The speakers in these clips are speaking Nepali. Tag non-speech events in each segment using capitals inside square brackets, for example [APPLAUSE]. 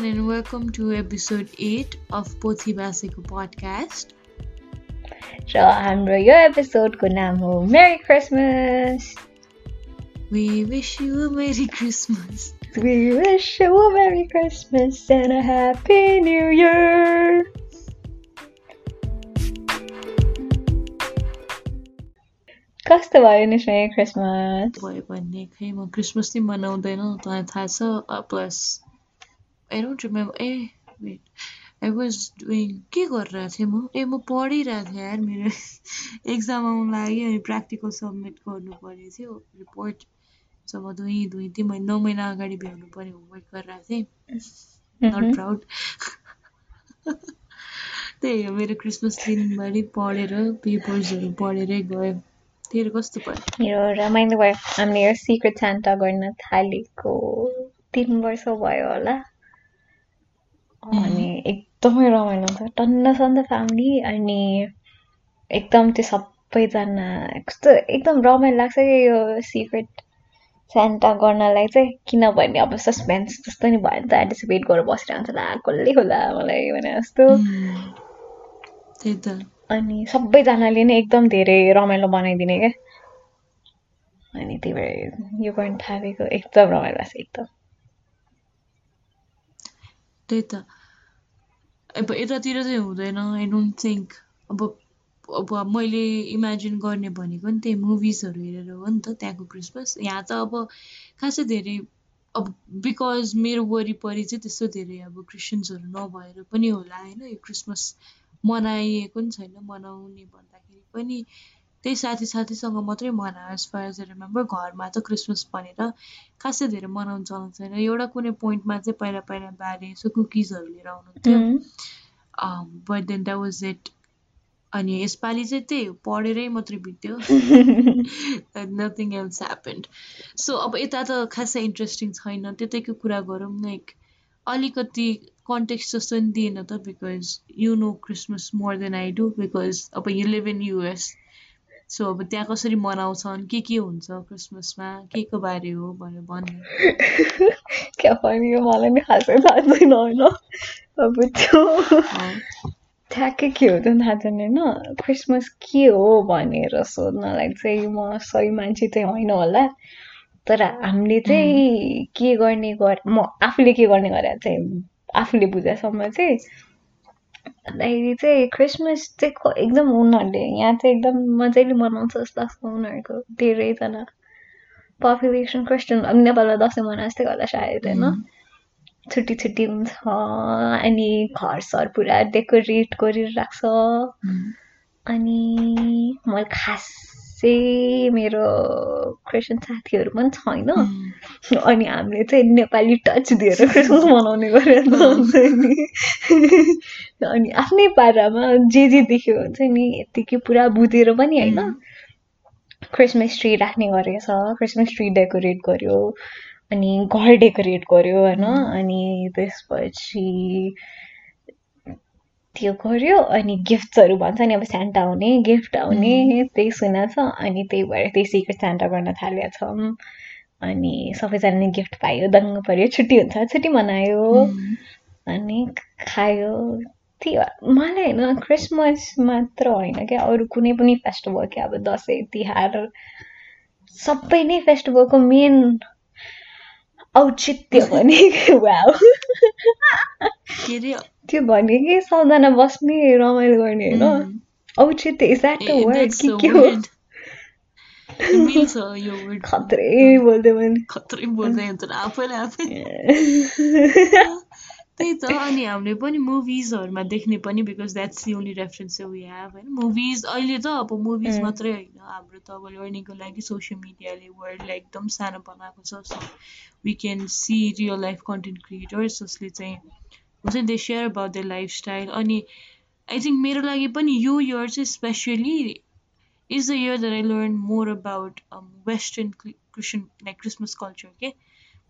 everyone, and welcome to episode 8 of Pothi Basiko podcast. र हाम्रो यो एपिसोडको नाम हो merry Christmas We wish you a Merry Christmas. We wish you a Merry Christmas and a Happy New Year. कस्तो भयो नि मेरी क्रिसमस भयो भन्ने खै म क्रिसमस चाहिँ मनाउँदैन तँलाई थाहा छ plus I don't remember uh wait I was doing के गरिरहेको थिएँ म ए म पढिरहेको थिएँ यार मेरो एक्जाम आउनु लाग्यो अनि प्र्याक्टिकल सब्मिट गर्नु पर्ने थियो रिपोर्ट म दुई दुई तिन महिना नौ महिना अगाडि भ्याउनु पर्ने होमवर्क गरिरहेको थिएँ नट प्राउड त्यही हो मेरो क्रिसमस दिनभरि पढेर पेपर्सहरू पढेरै गयो तेरो कस्तो भयो मेरो रमाइलो भयो हामीले यो सिक्रेट सान्टा गर्न थालेको तिन वर्ष भयो होला अनि एकदमै रमाइलो हुन्छ। टन्न छ नि त फ्यामिली अनि एकदम त्यो सबैजना कस्तो एकदम रमाइलो लाग्छ कि यो सिक्रेट सान्टा गर्नलाई चाहिँ। किनभने अब सस्पेन्स जस्तो नि भयो नि त। एन्टिसिपेट गरेर बसिरहन्छ ला कसले होला मलाई भने जस्तो। त्यही त। अनि सबैजनाले नै एकदम धेरै रमाइलो बनाइदिने क्या। अनि त्यही भएर यो गर्न थालेको एकदम रमाइलो लाग्छ एकदम। त्यही त अब यतातिर चाहिँ हुँदैन आई डोन्ट थिङ्क अब अब मैले इमेजिन गर्ने भनेको नि त्यही मुभिजहरू हेरेर हो नि त त्यहाँको क्रिसमस यहाँ त अब खासै धेरै अब बिकज मेरो वरिपरि चाहिँ त्यस्तो धेरै अब क्रिस्चियन्सहरू नभएर पनि होला होइन? यो क्रिसमस मनाइएको नि छैन मनाउने भन्दाखेरि पनि त्यही साथी साथीसँग मात्रै मनायो एज फार एज रिमेम्बर घरमा त क्रिसमस भनेर खासै धेरै मनाउनु चल्नु छैन। एउटा कुनै पोइन्टमा चाहिँ पहिला पहिला बारे यसो कुकिजहरू लिएर आउनुहुन्थ्यो but then that was it अनि यसपालि चाहिँ त्यही हो पढेरै मात्रै बित्यो। नथिङ एल्स ह्यापन्ड सो अब यता त खासै इन्ट्रेस्टिङ छैन। त्यतैको कुरा गरौँ लाइक अलिकति कन्टेक्स्ट जस्तो नि दिएन त because you know Christmas more than I do because अब you live in US so अब त्यहाँ कसरी मनाउँछन्? के के हुन्छ क्रिसमसमा? के को बारे हो भनेर भन्नु। [LAUGHS] क्या भन्यो मलाई नि खासै थाहा छैन होइन। अब त्यो ठ्याक्कै के हो त थाहा छैन होइन। क्रिसमस के हो भनेर सोध्नलाई चाहिँ म सही मान्छे चाहिँ होइन होला। तर हामीले चाहिँ के गर्ने गर म आफूले के गर्ने गरेर चाहिँ आफूले बुझेसम्म चाहिँ भन्दाखेरि चाहिँ क्रिसमस चाहिँ एकदम उनीहरूले यहाँ चाहिँ एकदम मजाले मनाउँछ जस्तो लाग्छ उनीहरूको धेरैजना पपुलेसन क्रिस्चियन अब नेपालमा दसैँ मना जस्तै होला सायद होइन छुट्टी छुट्टी हुन्छ अनि घर सर पुरा डेकोरेट गरेर राख्छ अनि मैले खासै मेरो क्रिस्चियन साथीहरू पनि छैन। अनि हामीले चाहिँ नेपाली टच दिएर क्रिसमस मनाउने गरेर हुन्छ नि। अनि आफ्नै पारामा जे जे देख्यो हुन्छ नि यत्तिकै पुरा बुझेर पनि होइन। क्रिसमस ट्री राख्ने गरेछ क्रिसमस ट्री डेकोरेट गर्यो अनि घर डेकोरेट गर्यो होइन। अनि त्यसपछि त्यो गर्यो अनि गिफ्ट्सहरू भन्छ नि अब सान्टा आउने गिफ्ट आउने त्यही सुनेको छ अनि त्यही भएर त्यही सिक्रेट सान्टा गर्न थालेका छौँ। अनि सबैजनाले गिफ्ट पायो दङ्ग पऱ्यो छुट्टी हुन्छ छुट्टी मनायो। अनि खायो। त्यही मलाई होइन क्रिसमस मात्र होइन क्या अरू कुनै पनि फेस्टिभल क्या अब दसैँ तिहार सबै नै फेस्टिभलको मेन औचित्य भने वा त्यो भने कि सबजना बस्ने रमाइलो गर्ने होइन? औचित्य इज द्याट द वर्ड कि के हो? वर्ड खत्रै बोल्दै मैले। खत्रै बोल्दै आफैले आफै। [LAUGHS] त्यही त अनि हामीले पनि मुभिजहरूमा देख्ने पनि because that's the only reference we have होइन? मुभिज अहिले त अब मुभिज मात्रै होइन हाम्रो त अब लर्निङको लागि सोसियल मिडियाले वर्ल्डलाई एकदम सानो बनाएको छ so we can see real life content creators जसले चाहिँ हुन्छ नि they share about the life style अनि आई थिङ्क मेरो लागि पनि यो इयर चाहिँ specially is the year that I learn more about western Christian like Christmas culture के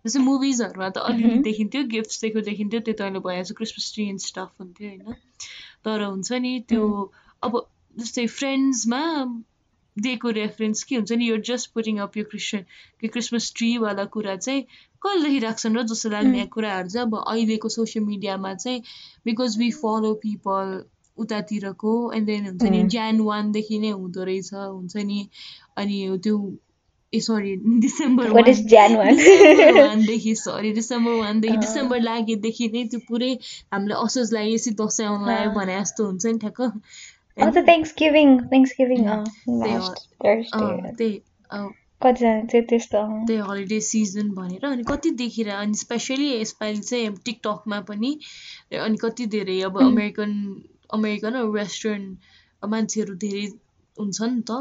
जस्तै मुभिजहरूमा त अलिअलि देखिन्थ्यो गिफ्ट्स दिएको देखिन्थ्यो त्यो त अहिले भइहाल्छ क्रिसमस ट्री एन्ड स्टफ हुन्थ्यो होइन तर हुन्छ नि त्यो अब जस्तै फ्रेन्ड्समा दिएको रेफरेन्स के हुन्छ नि यो जस्ट पुटिङ अप यो क्रिस्चियन यो क्रिसमस ट्रीवाला कुरा चाहिँ कसले राख्छन् र जस्तो लाग्ने कुराहरू चाहिँ अब अहिलेको सोसियल मिडियामा चाहिँ बिकज वी फलो पिपल उतातिरको एन्ड देन हुन्छ नि ज्यान वानदेखि नै हुँदो रहेछ हुन्छ नि अनि त्यो ए सरी डिसेम्बर वानदेखि सरी डिसेम्बर वानदेखि डिसेम्बर लागेदेखि नै त्यो पुरै हामीलाई असोज लाग्यो यसरी दसैँ आउनु लाग्यो भने जस्तो हुन्छ नि ठ्याक्क। त्यही त्यही हलिडे सिजन भनेर अनि कति देखेर अनि स्पेसली यसपालि चाहिँ टिकटकमा पनि अनि कति धेरै अब अमेरिकन अमेरिकन वेस्टर्न मान्छेहरू धेरै हुन्छ नि त।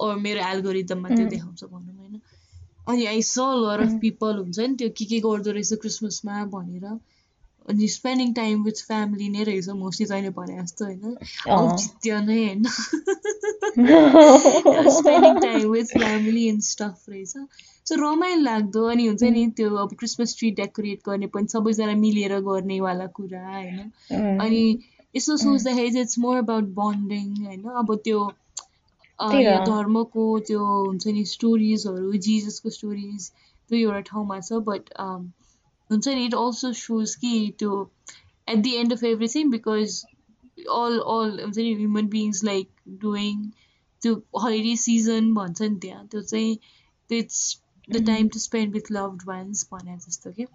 मेरो एल्गोरिदममा त्यो देखाउँछ भनौँ होइन? अनि आई स लर अफ पिपल हुन्छ नि त्यो के के गर्दो रहेछ क्रिसमसमा भनेर। अनि स्पेन्डिङ टाइम विथ फ्यामिली नै रहेछ मोस्टली तैँले भने जस्तो होइन? औचित्य नै होइन? Spending time with family and stuff रहेछ। सो रमाइलो लाग्दो। अनि हुन्छ नि त्यो अब क्रिसमस ट्री डेकोरेट गर्ने पनि सबैजना मिलेर गर्नेवाला कुरा होइन? अनि यसो सोच्दाखेरि चाहिँ इट्स मोर अबाउट बन्डिङ होइन? अब त्यो धर्मको त्यो हुन्छ नि स्टोरिजहरू जिजसको स्टोरिज त्यो एउटा ठाउँमा छ बट हुन्छ नि इट अल्सो सोज कि त्यो at the end of everything because all all हुन्छ नि ह्युमन बिङ्स लाइक डुइङ त्यो हलिडे सिजन भन्छ नि त्यहाँ त्यो चाहिँ it's the time to spend with loved ones भने जस्तो कि।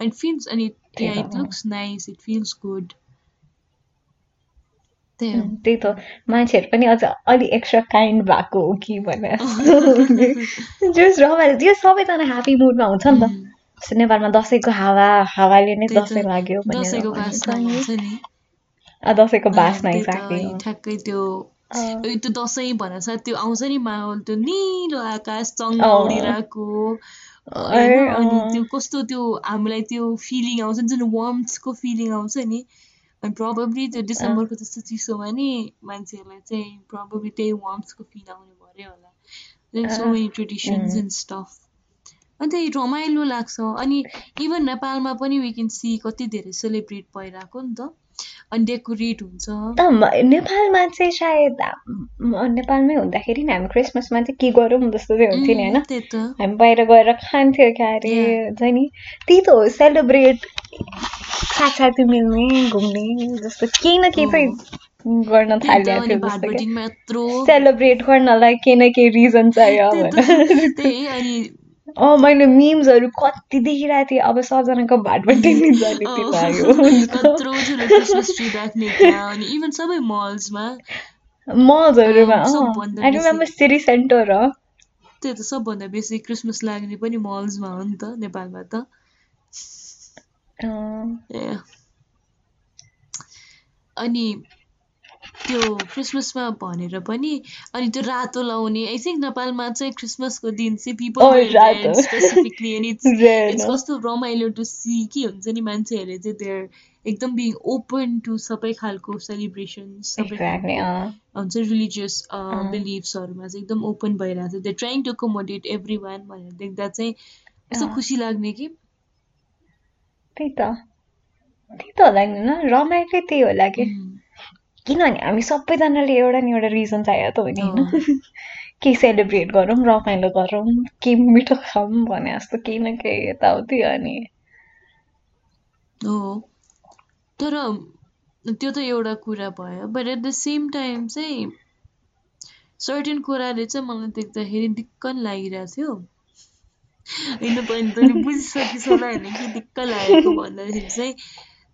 एन्ड फिल्स अनि it looks nice it feels good त्यही त। मान्छेहरू पनि अझ अलिक एक्स्ट्रा काइन्ड भएको हो कि भनेर। जस [LAUGHS] रमाइलो। त्यो सबैजना ह्याप्पी मुडमा हुन्छ नि त। नेपालमा दसैँको हावा हावाले नै दसैँ लाग्यो दसैँको बासमा ठ्याक्कै त्यो त्यो दसैँ भनेर त्यो आउँछ नि माहौल त्यो निलो आकाश चङ्गा उडिरहेको। अनि त्यो कस्तो त्यो हामीलाई त्यो फिलिङ आउँछ नि जुन वर्म्सको फिलिङ आउँछ नि। प्रब्लली त्यो डिसेम्बरको त्यस्तो चिसोमा नि मान्छेहरूलाई चाहिँ प्रब्लली त्यही वर्म्सको फिल आउने भयो होला so many traditions and stuff अन्त रमाइलो लाग्छ अनि इभन नेपालमा पनि वी क्यान सी कति धेरै सेलिब्रेट भइरहेको नि त अनि डेकोरेट हुन्छ नेपालमा चाहिँ सायद नेपालमै हुँदाखेरि नि हामी क्रिसमसमा चाहिँ के गरौँ जस्तो चाहिँ हुन्थ्यो नि होइन। हामी बाहिर गएर खान्थ्यो क्या अरे हुन्छ नि। त्यही त हो सेलिब्रेट साथसाथी मिल्ने घुम्ने जस्तो केही न केही चाहिँ गर्न थालिएको थियो सेलिब्रेट गर्नलाई केही न केही रिजन चाहियो अनि अँ मैले मिम्सहरू कति देखिरहेको थिएँ अब सबजनाको भाटबाट नि जाने [LAUGHS] अनि इभन सबै मल्समा मल्सहरूमा आई रिमेम्बर सिटी सेन्टर हो त्यही त सबभन्दा बेसी क्रिसमस लाग्ने पनि मल्समा हो नि त नेपालमा त। अनि त्यो क्रिसमसमा भनेर पनि अनि त्यो रातो लाउने आई थिङ्क नेपालमा चाहिँ क्रिसमसको दिन चाहिँ पिपल स्पेसिफिकली अनि इट्स कस्तो रमाइलो टु सी के हुन्छ नि मान्छेहरूले चाहिँ देयर एकदम बिङ ओपन टु सबै खालको सेलिब्रेसन सबै हुन्छ रिलिजियस बिलिभ्सहरूमा चाहिँ एकदम ओपन भइरहेको छ। They trying to accommodate everyone भनेर देख्दा चाहिँ यस्तो खुसी लाग्ने कि? त्यही त। त्यही त होला रमाइलो त्यही होला कि? किनभने हामी सबैजनाले एउटा न एउटा रिजन चाहियो त हो नि होइन [LAUGHS] केही सेलिब्रेट गरौँ रमाइलो गरौँ केही मिठो खाऊँ भने जस्तो केही न केही यताउति अनि। हो। तर त्यो त एउटा कुरा भयो but at the same time चाहिँ सर्टेन कुराले चाहिँ मलाई देख्दाखेरि दिक्क लागिरहेको थियो। होइन पनि बुझिसकिस् होला होइन कि दिक्क लागेको भन्दाखेरि चाहिँ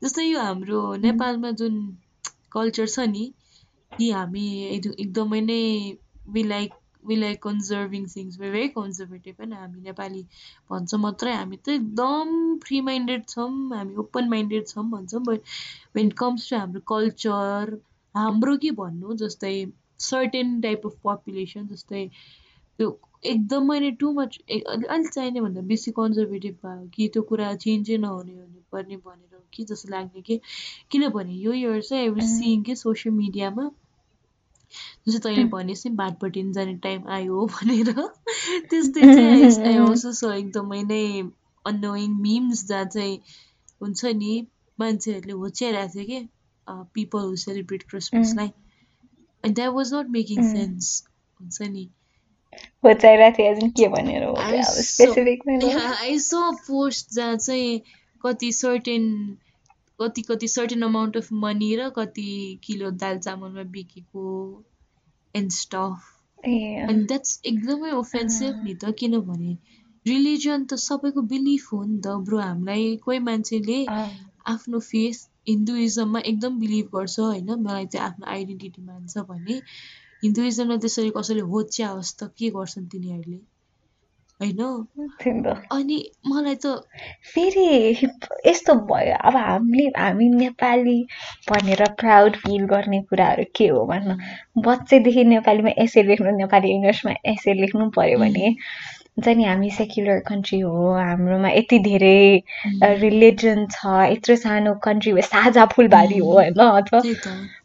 जस्तै यो हाम्रो नेपालमा जुन कल्चर छ नि कि हामी एकदमै नै we like we like conserving things way very conservative होइन हामी नेपाली भन्छ मात्रै हामी त एकदम फ्री माइन्डेड छौँ हामी ओपन माइन्डेड छौँ भन्छौँ बट वेन कम्स टु हाम्रो कल्चर हाम्रो के भन्नु जस्तै सर्टेन टाइप अफ पपुलेसन जस्तै त्यो एकदमै नै टु मच अलिक चाहिने भन्दा बेसी कन्जर्भेटिभ भयो कि त्यो कुरा चेन्जै नहुने हुनुपर्ने भनेर कि जस्तो लाग्ने कि किनभने यो इयर चाहिँ वाज सिइङ कि सोसियल मिडियामा जस्तो तैँले भनेस् नि भाटपट्टि जाने टाइम आयो भनेर त्यस्तै चाहिँ आई अल्सो स एकदमै नै अनोइङ मिम्स जहाँ चाहिँ हुन्छ नि मान्छेहरूले होच्याइरहेको थियो कि people who celebrate क्रिसमसलाई and that was not making sense हुन्छ नि आई सो पोस्ट जहाँ चाहिँ कति सर्टेन कति कति सर्टेन अमाउन्ट अफ मनी र कति किलो दाल चामलमा बिकेको एन्ड स्टफ एन्ड द्याट्स एकदमै ओफेन्सिभ नि त किनभने रिलिजन त सबैको बिलिफ हो नि त ब्रो हामीलाई कोही मान्छेले आफ्नो फेथ हिन्दुइजममा एकदम बिलिभ गर्छ होइन मलाई चाहिँ आफ्नो आइडेन्टिटी मान्छ भने। हिन्दुइजमलाई त्यसरी कसैले होच्याओस् त के गर्छन् तिनीहरूले? होइन? अनि मलाई त फेरि यस्तो भयो। अब हामीले हामी नेपाली भनेर प्राउड फिल गर्ने कुराहरू के हो भन्नु? बच्चैदेखि नेपालीमा एसे लेख्नु नेपाली इङ्ग्लिसमा एसे लेख्नु पऱ्यो भने हुन्छ नि हामी सेक्युलर कन्ट्री हो हाम्रोमा यति धेरै रिलिजन छ यत्रो सानो कन्ट्री साझा फुलबारी हो होइन अथवा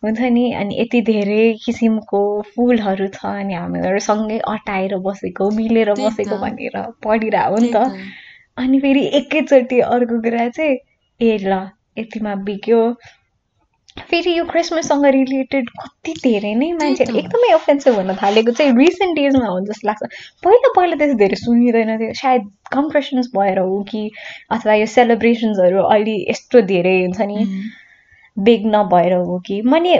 हुन्छ नि अनि यति धेरै किसिमको फुलहरू छ अनि हामीहरू सँगै अटाएर बसेको मिलेर बसेको भनेर पढिरह हो नि त। अनि फेरि एकैचोटि अर्को कुरा चाहिँ ए ल यतिमा बिग्यो फेरि यो क्रिसमससँग रिलेटेड कति धेरै नै मान्छेहरू एकदमै अफेन्सिभ हुन थालेको चाहिँ रिसेन्ट डेजमा हो जस्तो लाग्छ। पहिला पहिला त्यस्तो धेरै सुनिँदैन थियो। सायद कम्प्रेसन्स भएर हो कि अथवा यो सेलिब्रेसन्सहरू अहिले यस्तो धेरै हुन्छ नि बिग नभएर हो कि। मैले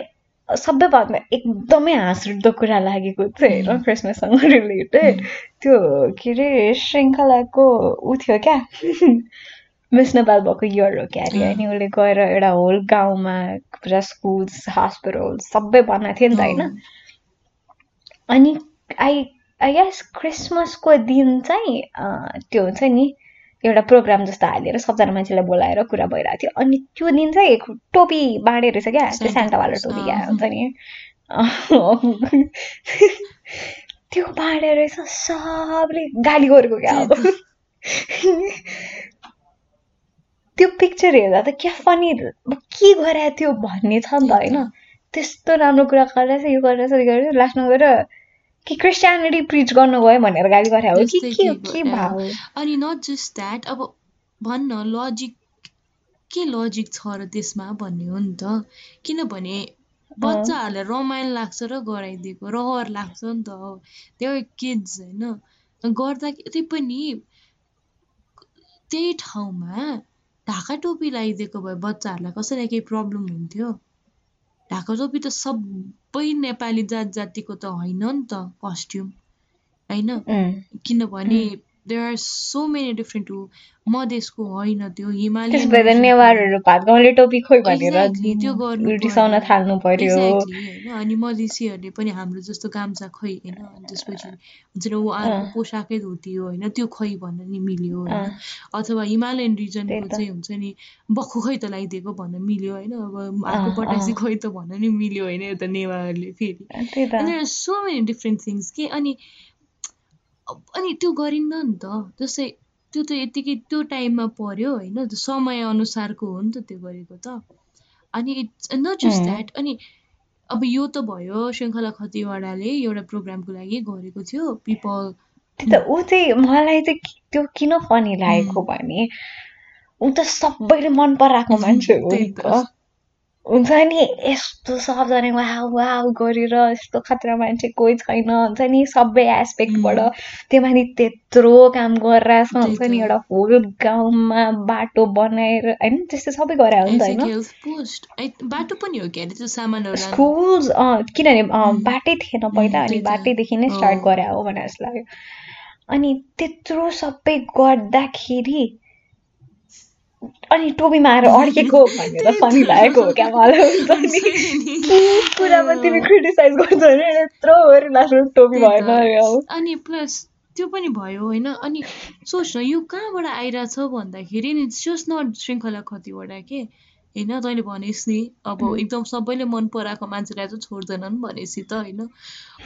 सबैभन्दा एकदमै हाँस उठ्दो कुरा लागेको चाहिँ होइन क्रिसमससँग रिलेटेड। त्यो के अरे श्रृङ्खलाको ऊ थियो क्या? [LAUGHS] मिस नेपाल भएको इयर हो क्यारे अनि उसले गएर एउटा होल गाउँमा पुरा स्कुल्स हस्पिटल सबै बनाएको थियो नि त होइन अनि आई आई गेस क्रिसमसको दिन चाहिँ त्यो हुन्छ नि एउटा प्रोग्राम जस्तो हालेर सबजना मान्छेलाई बोलाएर कुरा भइरहेको थियो अनि त्यो दिन चाहिँ टोपी बाँडे रहेछ क्या त्यो सान्टावाला टोपी क्या हुन्छ नि त्यो बाँडेर रहेछ सबले गाली गरेको क्या अब त्यो पिक्चर हेर्दा त क्या फनी के गराएको थियो भन्ने छ नि त होइन? त्यस्तो राम्रो कुरा गरिरहेछ यो गरिरहेछ यो गरेर लास्टमा गएर कि क्रिस्टियानिटी प्रिच गर्नु गयो भनेर गाली गरे हो। कि के के भयो? अनि नट जस्ट द्याट अब भन्न लजिक के लजिक छ र त्यसमा भन्ने हो नि त? किनभने बच्चाहरूलाई रमाइलो लाग्छ र गराइदिएको रहर लाग्छ नि त त्यो किड्स होइन? गर्दा त्यही पनि त्यही ठाउँमा ढाका टोपी लगाइदिएको भए बच्चाहरूलाई कसैलाई केही प्रब्लम हुन्थ्यो? ढाका टोपी त सबै नेपाली जात जातिको त होइन नि त कस्ट्युम होइन? किनभने there are so many different to मधेसको होइन त्यो हिमालय नेवारहरू भात गाउँले टोपी खोइ भनेर त्यो गर्नु रिसाउन थाल्नु पर्यो। होइन अनि मधेसीहरूले पनि हाम्रो जस्तो गाम्चा खोइ होइन अनि त्यसपछि हुन्छ नि उहाँहरूको पोसाकै धोती हो होइन त्यो खोइ भन्न नि मिल्यो होइन अथवा हिमालयन रिजनको चाहिँ हुन्छ नि बक्खु खै त लगाइदिएको भन्न मिल्यो होइन अब आर्को पटासी खोइ त भन्न नि मिल्यो होइन यता नेवारहरूले फेरि। सो मेनी डिफ्रेन्ट थिङ्स के अनि अनि त्यो गरिन्न नि त। जस्तै त्यो त यतिकै त्यो टाइममा पर्यो होइन समय अनुसारको हो नि त त्यो गरेको त। अनि इट्स नट जस्ट द्याट अनि अब यो त भयो श्रृङ्खला खतिवडाले एउटा प्रोग्रामको लागि गरेको थियो पिपल त ऊ चाहिँ मलाई चाहिँ त्यो किन फनी लागेको भने ऊ त सबैले मन पराएको [LAUGHS] मान्छे हो हुन्छ नि यस्तो सबजना वाउ वाउ गरेर यस्तो खतरा मान्छे कोही छैन। हुन्छ नि सबै एस्पेक्टबाट त्यो माथि त्यत्रो काम गरेर हुन्छ नि एउटा होल गाउँमा बाटो बनाएर होइन त्यस्तो सबै गरे हो नि त होइन? बाटो पनि हो क्या स्कुल्स किनभने बाटै थिएन पहिला अनि बाटैदेखि नै स्टार्ट गरे हो भनेर जस्तो लाग्यो। अनि त्यत्रो सबै गर्दाखेरि अनि टोपीमा आएर अड्केको भनेर फनी लागेको हो क्या [LAUGHS] कुरामा तिमी क्रिटिसाइज गर्छ भने यत्रो लास्टमा टोपी भएन अनि प्लस त्यो पनि भयो होइन। अनि सोच न यो कहाँबाट आइरहेछ भन्दाखेरि नि सोच न श्रृङ्खला कतिवटा के। होइन तैँले भनेस् नि अब एकदम सबैले मन पराएको मान्छेलाई चाहिँ छोड्दैनन् भनेपछि त होइन।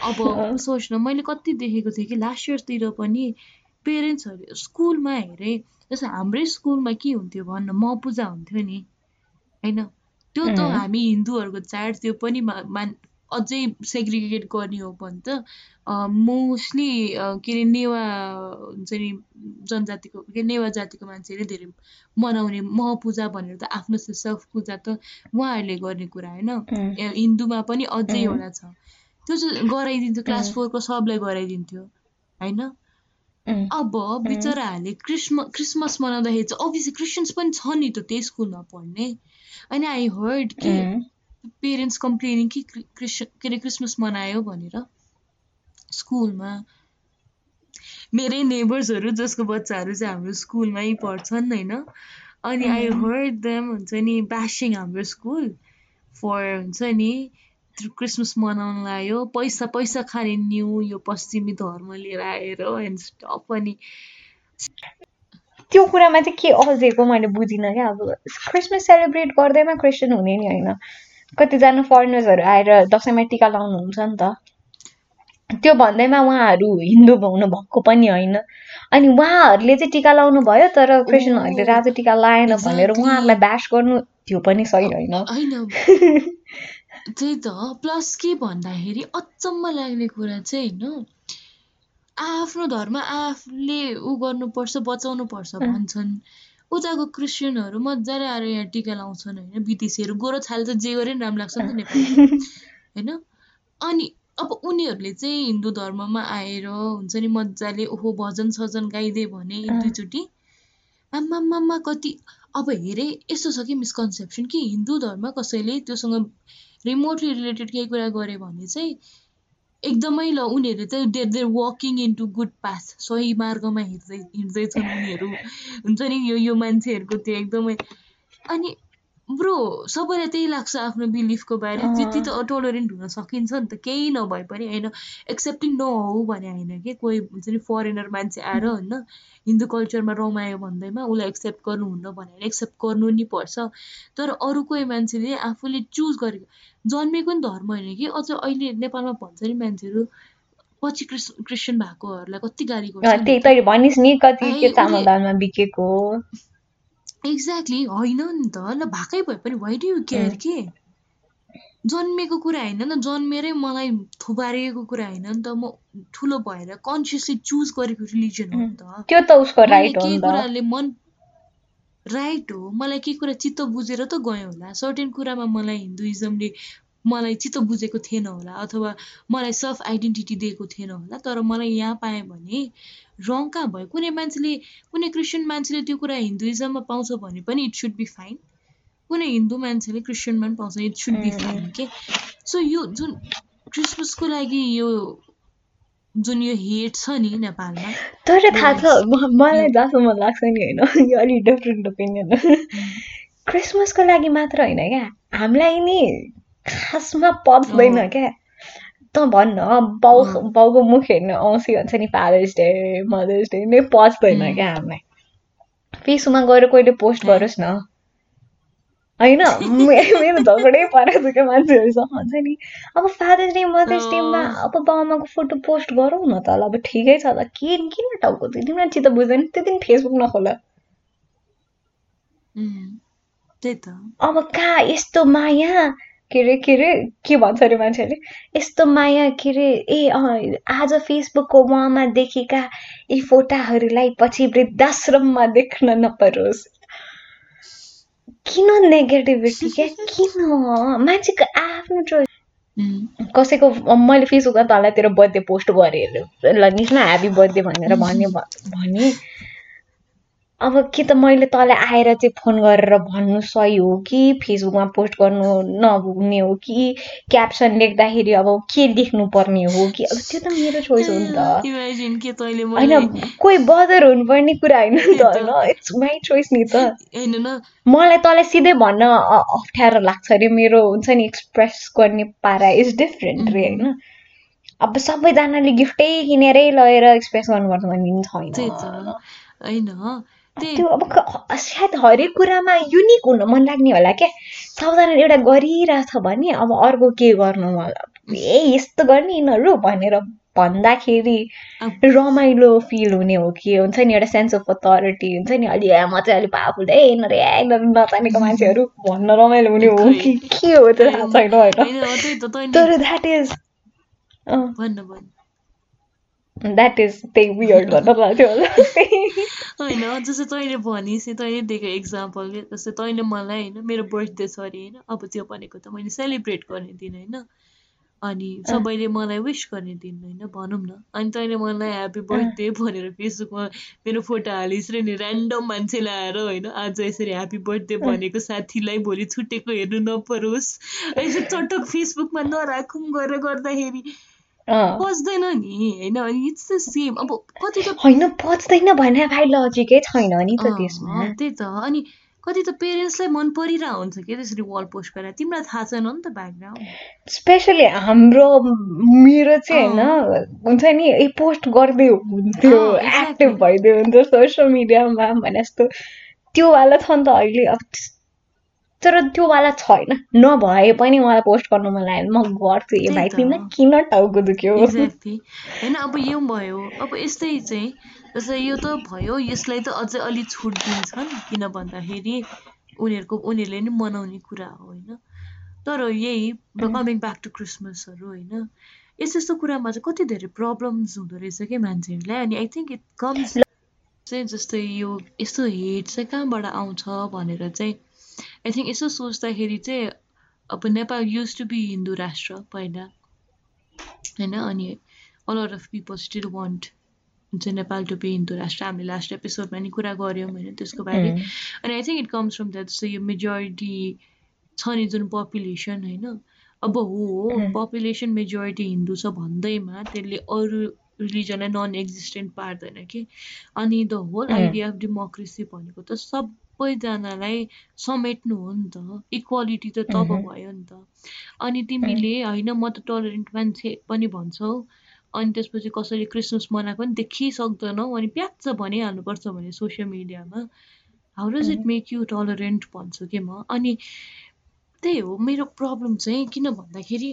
अब सोच न मैले कति देखेको थिएँ कि लास्ट इयरतिर पनि पेरेन्ट्सहरू स्कुलमा हेरेँ जस्तो हाम्रै स्कुलमा के हुन्थ्यो भन्न म पूजा हुन्थ्यो नि। होइन? त्यो त हामी हिन्दूहरूको चाड त्यो पनि मान अझै सेग्रिगेट गर्ने हो भने त। मोस्टली के अरे नेवा हुन्छ नि जनजातिको के नेवा जातिको मान्छेले धेरै मनाउने मह पूजा भनेर त आफ्नो सेल्फ पूजा त उहाँहरूले गर्ने कुरा होइन? हिन्दूमा पनि अझै एउटा छ। त्यो चाहिँ गराइदिन्थ्यो क्लास फोरको सबलाई गराइदिन्थ्यो होइन? अब बिचराहरूले क्रिस्म क्रिसमस मनाउँदाखेरि चाहिँ अभियसली क्रिस्चियन्स पनि छ नि त त्यही स्कुलमा पढ्ने। अनि आई हर्ड कि पेरेन्ट्स कम्प्लेनिङ कि क्रिस के अरे क्रिसमस मनायो भनेर स्कुलमा। मेरै नेबर्सहरू जसको बच्चाहरू चाहिँ हाम्रो स्कुलमै पढ्छन् होइन? अनि आई हर्ड देम हुन्छ नि ब्यासिङ हाम्रो स्कुल फर हुन्छ नि क्रिसमस मनाउनु आयो पैसा पैसा खाने न्यु यो पश्चिमी धर्म लिएर आएर एन्ड स्टप अनि त्यो कुरामा चाहिँ के अल्झेको मैले बुझिनँ क्या। अब क्रिसमस सेलिब्रेट गर्दैमा क्रिस्चियन हुने नि होइन। कतिजना फरेनर्सहरू आएर दसैँमा टिका लाउनुहुन्छ नि त। त्यो भन्दैमा उहाँहरू हिन्दू हुनु भएको पनि होइन। अनि उहाँहरूले चाहिँ टिका लाउनु भयो तर क्रिस्चियनहरूले राजा टिका लाएन भनेर उहाँहरूलाई ब्यास गर्नु त्यो पनि सही होइन। [LAUGHS] त्यही त प्लस के भन्दाखेरि अचम्म लाग्ने कुरा चाहिँ होइन आफ्नो धर्म आफूले ऊ गर्नुपर्छ बचाउनु पर्छ भन्छन्। उताको क्रिस्चियनहरू मजाले आएर यहाँ टिका लाउँछन् होइन विदेशीहरू गोरो छाल त जे गरे पनि राम्रो लाग्छ नि त नेपाली [LAUGHS] होइन? अनि अब उनीहरूले चाहिँ हिन्दू धर्ममा आएर हुन्छ नि मजाले ओहो भजन सजन गाइदियो भने दुईचोटि आम्मामा कति अब हेरे यस्तो छ कि मिसकन्सेप्सन कि हिन्दू धर्म कसैले त्योसँग रिमोटली रिलेटेड केही कुरा गऱ्यो भने चाहिँ एकदमै ल उनीहरू चाहिँ there there walking into good path सही मार्गमा हिँड्दै हिँड्दैछन् उनीहरू। हुन्छ नि यो यो मान्छेहरूको त्यो एकदमै। अनि ब्रो सबैलाई त्यही लाग्छ आफ्नो बिलिफको बारे। त्यति त टोलरेन्ट हुन सकिन्छ नि त। केही नभए पनि होइन एक्सेप्टिङ नहो भने होइन कि कोही हुन्छ नि फरेनर मान्छे आएर होइन हिन्दू कल्चरमा रमायो भन्दैमा उसलाई एक्सेप्ट गर्नुहुन्न भने एक्सेप्ट गर्नु नि पर्छ। तर अरू कोही मान्छेले आफूले चुज गरेको जन्मेको नि धर्म होइन कि? अझ अहिले नेपालमा भन्छ नि मान्छेहरू पछि क्रिस् क्रिस्चियन भएकोहरूलाई कति गाली गर्छ त्यही भनिस् नि कति चामल दालमा बिकेको। एक्ज्याक्टली होइन नि त। ल भएकै भए पनि वाइ डु यु केयर के? जन्मेको कुरा होइन नि त जन्मेरै मलाई थुपारिएको कुरा होइन नि त। म ठुलो भएर कन्सियसली चुज गरेको रिलिजन हो नि त। त्यो त उसको राइट हो के कुराले मन राइट हो मलाई के कुरा चित्त बुझेर त गयो होला। सर्टेन कुरामा मलाई हिन्दुइजमले मलाई चित्त बुझेको थिएन होला अथवा मलाई सेल्फ आइडेन्टिटी दिएको थिएन होला तर मलाई यहाँ पाएँ भने रङ कहाँ भयो? कुनै मान्छेले कुनै क्रिस्चियन मान्छेले त्यो कुरा हिन्दुइजममा पाउँछ भने पनि इट सुड बी फाइन कुनै हिन्दू मान्छेले क्रिस्चियनमा पनि पाउँछ इट सुड बी फाइन के सो यो जुन क्रिसमसको लागि यो जुन यो हेट छ नि नेपालमा तर थाहा छ मलाई जहाँसम्म लाग्छ नि होइन यो अलिक डिफ्रेन्ट ओपिनियन क्रिसमसको लागि मात्र होइन क्या हामीलाई नि खासमा पच्दैन क्या। त भन्न बाउ बाउको मुख हेर्नु आउँछ भन्छ नि फादर्स डे मदर्स डे नै पच्दैन क्या हामीलाई। फेसबुकमा गएर कोहीले पोस्ट गरोस् न। होइन मेरो झगडै परेको छ क्या मान्छेहरूसँग भन्छ नि अब फादर्स डे मदर्स डेमा अब बाउमाको फोटो पोस्ट गरौँ न त अब ठिकै छ त। के किन टाउको त्यो तिमीलाई चित्त बुझ्दैन त्यो दिन फेसबुक नखोला। अब कहाँ यस्तो माया? के अरे के अरे के भन्छ अरे मान्छेहरूले? यस्तो माया के अरे ए आज फेसबुकको उहाँमा देखेका यी फोटाहरूलाई पछि वृद्धाश्रममा देख्न नपरोस्। किन नेगेटिभिटी क्या किन? मान्छेको आफ्नो चोइस कसैको मैले फेसबुकमा तँलाई तेरो बर्थडे पोस्ट गरेँ। ल निस्न ह्याप्पी बर्थडे भनेर भन्ने भने। अब कि त मैले तँलाई आएर चाहिँ फोन गरेर भन्नु सही हो कि? फेसबुकमा पोस्ट गर्नु नहुने हो कि? क्याप्सन लेख्दाखेरि अब के लेख्नु पर्ने हो कि? अब त्यो त मेरो छोइस हो नि त। [LAUGHS] होइन कोही बदर हुनुपर्ने कुरा होइन नि त होइन? इट्स माई चोइस नि त। मलाई तँलाई सिधै भन्न अप्ठ्यारो लाग्छ अरे मेरो हुन्छ नि एक्सप्रेस गर्ने पारा इज डिफरेन्ट रे होइन? अब सबैजनाले गिफ्टै किनेरै लगेर एक्सप्रेस गर्नुपर्छ भन्ने छैन। होइन। त्यो अब सायद हरेक कुरामा युनिक हुन मन लाग्ने होला क्या। सबजनाले एउटा गरिरहेछ भने अब अर्को के गर्नु ए यस्तो गर्ने यिनीहरू भनेर भन्दाखेरि रमाइलो फिल हुने हो कि हुन्छ नि एउटा सेन्स अफ अथोरिटी हुन्छ नि अलि म चाहिँ अलिक पावरफुल है यिनीहरू ए यिनीहरू नचानेको [LAUGHS] मान्छेहरू भन्न रमाइलो हुने हो कि [LAUGHS] के हो त्यो थाहा छैन होइन। तर द्याट इज द्याट इज त्यही वियर्ड भन्न लाग्थ्यो होला होइन जस्तै तैँले भनिस् तैँले दिएको इक्जाम्पल जस्तै तैँले मलाई होइन मेरो बर्थडे छ अरे होइन अब त्यो भनेको त मैले सेलिब्रेट गर्ने दिन होइन। अनि सबैले मलाई विस गर्ने दिन होइन भनौँ न। अनि तैँले मलाई ह्याप्पी बर्थडे भनेर फेसबुकमा मेरो फोटो हालिस् नि ऱ्यान्डम मान्छेले आएर होइन आज यसरी ह्याप्पी बर्थडे भनेको साथीलाई भोलि छुटेको हेर्नु नपरोस्। यसो चटक फेसबुकमा नराखौँ गरेर गर्दाखेरि। पच्दैन नि होइन इट्स द सेम अब कति त होइन पच्दैन भने भाइ लजिकै छैन नि त त्यसमा त्यही त। अनि कति त पेरेन्ट्सलाई मन परिरहेको हुन्छ कि? त्यसरी वाल पोस्ट गरेर। तिमीलाई थाहा छैन नि त ब्याकग्राउन्ड स्पेसली हाम्रो मेरो चाहिँ होइन हुन्छ नि ए पोस्ट गर्दै हुन्थ्यो एक्टिभ भइदियो हुन्थ्यो सोसियल मिडियामा भने जस्तो। त्योवाला छ नि त अहिले अब तर त्योवाला छैन। नभए पनि मलाई पोस्ट गर्नु मन लाग्यो म गर्छु ए भाइ तिमीलाई किन टाउको दुख्यो? होइन अब यो भयो। अब यस्तै चाहिँ जस्तै यो त भयो यसलाई त अझै अलिक छुट दिन्छन्। किन भन्दाखेरि उनीहरूको उनीहरूले नि मनाउने कुरा हो होइन? तर यही कमिङ ब्याक टु क्रिसमसहरू होइन? यस्तो यस्तो कुरामा चाहिँ कति धेरै प्रब्लम्स हुँदो रहेछ क्या मान्छेहरूलाई? अनि आई थिङ्क इट कम्स चाहिँ जस्तै यो यस्तो हेट चाहिँ कहाँबाट आउँछ भनेर चाहिँ आई थिङ्क यसो सोच्दाखेरि चाहिँ अब Nepal used to be Hindu राष्ट्र पहिला होइन? अनि a lot of people still want हुन्छ नेपाल टु बी हिन्दू राष्ट्र। हामीले लास्ट एपिसोडमा नि कुरा गऱ्यौँ होइन? त्यसको बारे। अनि I think it comes from that जस्तो यो मेजोरिटी छ नि जुन पपुलेसन होइन? अब हो पपुलेसन मेजोरिटी हिन्दू छ भन्दैमा त्यसले अरू रिलिजनलाई नन एक्जिस्टेन्ट पार्दैन कि? अनि the whole idea of democracy भनेको त सबैजनालाई समेट्नु हो नि त। इक्वालिटी त तब भयो नि त। अनि तिमीले होइन म त टलरेन्ट मान्छे पनि भन्छौ। अनि त्यसपछि कसैले क्रिसमस मनाएको पनि देखिसक्दैनौ। अनि प्याच्च भनिहाल्नुपर्छ भने सोसियल मिडियामा how does it make you tolerant भन्छु कि म। अनि त्यही हो मेरो प्रब्लम चाहिँ किन भन्दाखेरि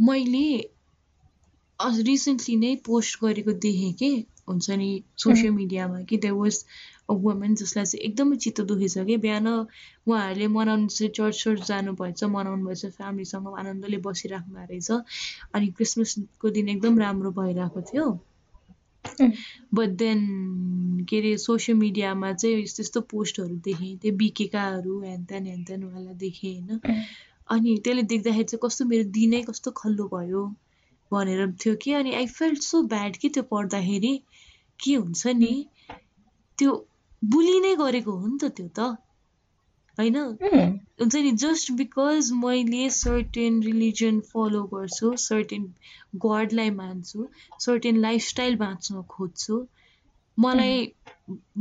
मैले रिसेन्टली नै पोस्ट गरेको देखेँ कि? हुन्छ नि सोसियल मिडियामा कि दे वाज वुमेन जसलाई चाहिँ एकदमै चित्त दुखेछ कि बिहान उहाँहरूले मनाउनु चाहिँ चर्च चर्च जानुभएछ मनाउनु भएछ फ्यामिलीसँग आनन्दले बसिराख्नु रहेछ। अनि क्रिसमसको दिन एकदम राम्रो भइरहेको थियो। बट देन के अरे सोसियल मिडियामा चाहिँ यस्तो यस्तो पोस्टहरू देखेँ त्यो बिकेकाहरू ह्यान ह्यान उहाँलाई देखेँ होइन। अनि त्यसले देख्दाखेरि चाहिँ कस्तो मेरो दिनै कस्तो खल्लो भयो भनेर थियो कि। अनि आई फेल्ट सो ब्याड कि त्यो पढ्दाखेरि। के हुन्छ नि? त्यो बुली नै गरेको हो नि त त्यो त। होइन? हुन्छ नि जस्ट बिकज मैले सर्टेन रिलिजन फलो गर्छु सर्टेन गडलाई मान्छु सर्टेन लाइफस्टाइल बाँच्न खोज्छु मलाई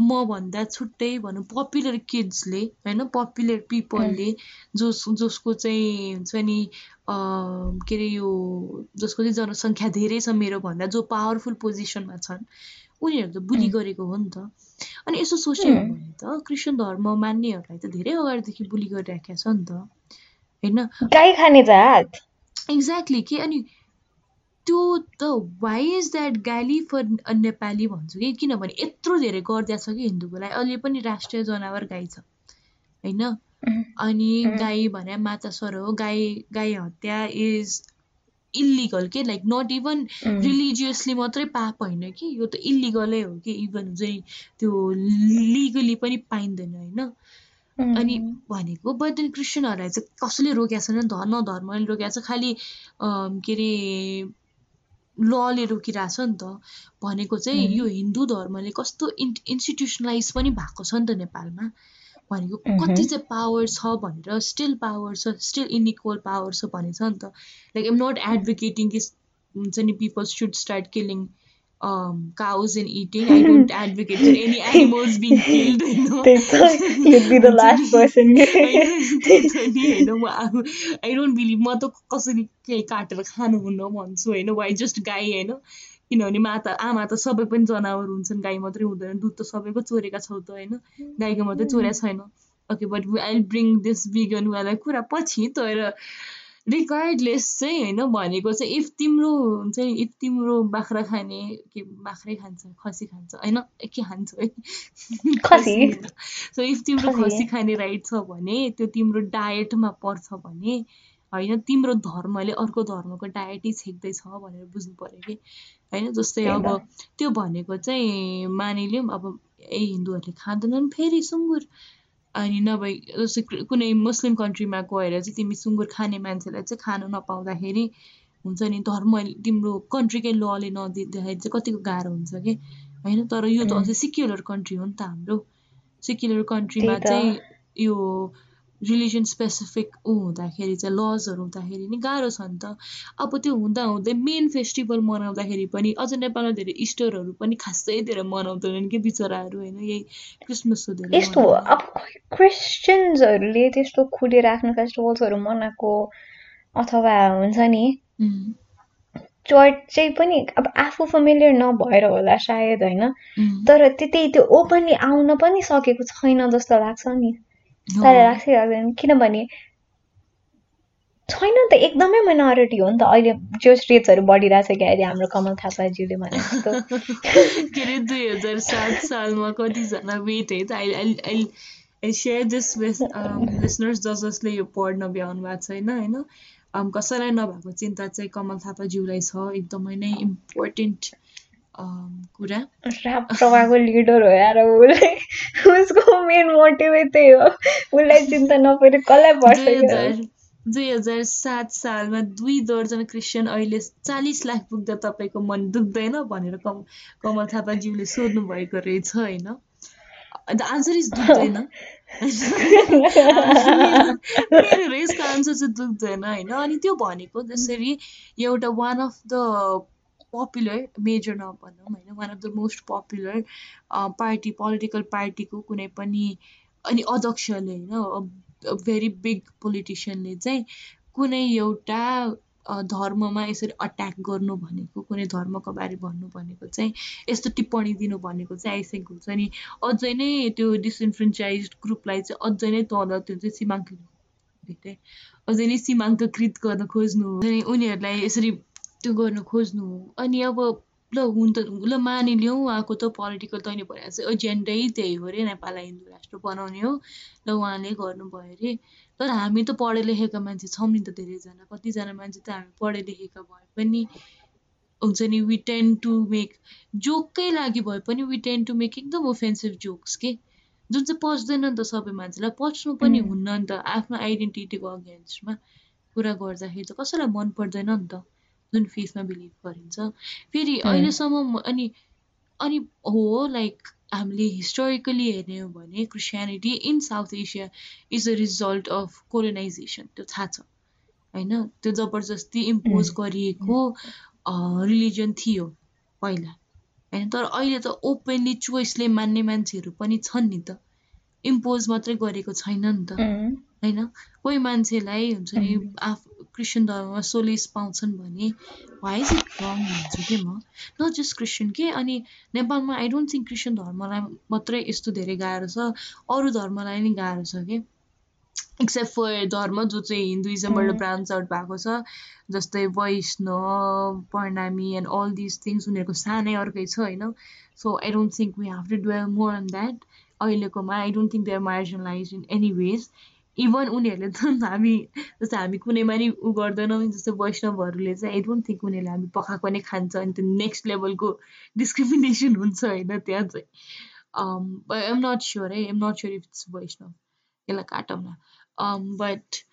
मभन्दा छुट्टै भनौँ पपुलर किड्सले होइन? पपुलर पिपलले जस जसको चाहिँ हुन्छ नि के अरे यो जसको चाहिँ जनसङ्ख्या धेरै छ मेरो भन्दा जो पावरफुल पोजिसनमा छन्। उनीहरू त बुली गरेको हो नि त। अनि यसो सोच्यो भने त क्रिस्चियन धर्म मान्नेहरूलाई त धेरै अगाडिदेखि बुली गरिराखेको छ नि त होइन? गाई खाने जात। एक्ज्याक्टली के अनि त्यो त वाइ इज द्याट गाली फर नेपाली भन्छु कि? किनभने यत्रो धेरै गरिदिएको छ कि हिन्दूको लागि अहिले पनि राष्ट्रिय जनावर गाई छ होइन? अनि गाई भने माता सर हो गाई गाई हत्या इज इल्लिगल के लाइक नट इभन रिलिजियसली मात्रै पाप होइन कि? यो त इल्लिगलै हो कि? इभन चाहिँ त्यो लिगली पनि पाइँदैन होइन? अनि भनेको बट देन क्रिस्चियनहरूलाई चाहिँ कसैले रोकेको छैन धर्म धर्मले रोकेको छ खालि के अरे लले रोकिरहेछ नि त। भनेको चाहिँ यो हिन्दू धर्मले कस्तो इन् इन्स्टिट्युसनलाइज पनि भएको छ नि त नेपालमा। भनेको कति चाहिँ पावर छ भनेर स्टिल पावर छ स्टिल इनइक्वल पावर छ भने छ नि त लाइक एम नट एडभोकेटिङ कि हुन्छ नि people should start killing cows and eating. I don't [LAUGHS] advocate for any animals being killed. You know? [LAUGHS] You'd be the last person. [LAUGHS] I don't believe म त कसरी केही काटेर खानुहुन्न भन्छु होइन वाइ जस्ट गाई होइन किनभने माता आमा त सबै पनि जनावर हुन्छन् गाई मात्रै हुँदैन दुध त सबैको चोरेका छौ त होइन? गाईको मात्रै चोरेको छैन। Okay but I bring this begin वाला कुरा पछि तर रिगार्डलेस चाहिँ होइन भनेको चाहिँ इफ तिम्रो हुन्छ नि इफ तिम्रो बाख्रा खाने के बाख्रै खान्छ खसी खान्छ होइन? के खान्छ? है सो इफ तिम्रो खसी। खाने राइट छ भने त्यो तिम्रो डायटमा पर्छ भने होइन तिम्रो धर्मले अर्को धर्मको डायटै छेक्दैछ भनेर बुझ्नु पऱ्यो कि? होइन जस्तै अब त्यो भनेको चाहिँ मानिलिउँ अब ए हिन्दूहरूले खाँदैनन् फेरि सुँगुर। अनि नभए जस्तै कुनै मुस्लिम कन्ट्रीमा गएर चाहिँ तिमी सुँगुर खाने मान्छेलाई चाहिँ खानु नपाउँदाखेरि हुन्छ नि धर्म तिम्रो कन्ट्रीकै लले नदिँदाखेरि चाहिँ कतिको गाह्रो हुन्छ कि? होइन तर यो त अझै सिक्युलर कन्ट्री हो नि त हाम्रो। सिक्युलर कन्ट्रीमा चाहिँ यो रिलिजन स्पेसिफिक ऊ हुँदाखेरि चाहिँ लजहरू हुँदाखेरि नि गाह्रो छ नि त। अब त्यो हुँदा हुँदै मेन फेस्टिभल मनाउँदाखेरि पनि अझ नेपालमा धेरै इस्टरहरू पनि खासै धेरै मनाउँदैनन् कि बिचराहरू होइन यही क्रिसमस यस्तो अब क्रिस्चियन्सहरूले त्यस्तो खुलेर आफ्नो फेस्टिभल्सहरू मनाएको अथवा हुन्छ नि चर्च चाहिँ पनि अब आफू फेमिलियर नभएर होला सायद होइन? तर त्यति त्यो ओपनली आउन पनि सकेको छैन जस्तो लाग्छ नि। तर लाग्दैन किनभने छैन त एकदमै माइनोरिटी हो नि त। अहिले जो रेट्सहरू बढिरहेको छ कि अहिले हाम्रो कमल थापाज्यूले भने जस्तो। [LAUGHS] के अरे दुई हजार सात सालमा कतिजना वेट है त? I share this with listeners जस जसले यो पढ्न भ्याउनु भएको छैन होइन कसैलाई नभएको चिन्ता चाहिँ कमल थापाज्यूलाई छ। एकदमै नै इम्पोर्टेन्ट कुरा राप्रवाको लिडर हो यार उसले उसको मेन मोटिभै त्यही हो उसलाई चिन्ता नपरे कसलाई पर्छ दुई हजार सात सालमा दुई दर्जन क्रिस्चियन अहिले चालिस लाख पुग्दा तपाईँको मन दुख्दैन भनेर कम कमल थापाज्यूले सोध्नु भएको रहेछ होइन द आन्सर इज दुख्दैन मेरो रेसको आन्सर चाहिँ दुख्दैन होइन अनि त्यो भनेको जसरी एउटा one of the popular major नभनौँ होइन one of the most popular party political पार्टीको कुनै पनि अनि अध्यक्षले होइन भेरी बिग पोलिटिसियनले चाहिँ कुनै एउटा धर्ममा यसरी अट्याक गर्नु भनेको कुनै धर्मको बारे भन्नु भनेको चाहिँ यस्तो टिप्पणी दिनु भनेको चाहिँ थिङ्क हुन्छ नि। अझै नै त्यो डिसइन्फ्रेन्चाइज ग्रुपलाई चाहिँ अझै नै तल त्यो चाहिँ सीमाङ्कित अझै नै सीमाङ्ककृत गर्न खोज्नु। अनि उनीहरूलाई यसरी त्यो गर्न खोज्नु अनि अब ल हुन त ल मानिलिउँ उहाँको त पोलिटिकल तैँले भने चाहिँ एजेन्डै त्यही हो अरे नेपाललाई हिन्दू राष्ट्र बनाउने हो। ल उहाँले गर्नुभयो अरे तर हामी त पढे लेखेका मान्छे छौँ नि त धेरैजना। कतिजना मान्छे त हामी पढे लेखेका भए पनि हुन्छ नि वी टेन टु मेक जोककै लागि भए पनि वी टेन टु मेक एकदम ओफेन्सिभ जोक्स के? जुन चाहिँ पच्दैन नि त सबै मान्छेलाई। पच्नु पनि हुन्न नि त। आफ्नो आइडेन्टिटीको अगेन्स्टमा कुरा गर्दाखेरि त कसैलाई मन पर्दैन नि त। जुन फेसमा बिलिभ गरिन्छ। फेरि अहिलेसम्म अनि अनि हो लाइक हामीले हिस्टोरिकली हेर्ने हो भने Christianity in South Asia is a result of colonization त्यो थाहा छ। होइन? त्यो जबरजस्ती इम्पोज गरिएको रिलिजन थियो पहिला। होइन? तर अहिले त ओपनली चोइसले मान्ने मान्छेहरू पनि छन् नि त। इम्पोज मात्रै गरेको छैन नि त होइन? कोही मान्छेलाई हुन्छ नि आफ क्रिस्चियन धर्ममा सोलिस पाउँछन् भने वाइ इज इट रङ भन्छु कि म? नट जस्ट क्रिस्चियन के? अनि नेपालमा आई डोन्ट थिङ्क क्रिस्चियन धर्मलाई मात्रै यस्तो धेरै गाह्रो छ अरू धर्मलाई नि गाह्रो छ कि? एक्सेप्ट फर धर्म जो चाहिँ हिन्दुइजमबाट ब्रान्च आउट भएको छ जस्तै Vaishnav Pranami and all this things उनीहरूको सानै अर्कै छ होइन? So I don't think we have to dwell more on that अहिलेकोमा. I don't think they are marginalize in any ways even उनीहरूले त हामी जस्तो हामी कुनैमा नि उ गर्दैनौँ जस्तो वैष्णवहरूले चाहिँ आई डोन्ट थिङ्क उनीहरूले हामी पकाएको नै खान्छ। अनि त्यो नेक्स्ट लेभलको डिस्क्रिमिनेसन हुन्छ होइन त्यहाँ चाहिँ। एम नट स्योर है am not sure if it's Vaishnav. यसलाई काटौँ न। बट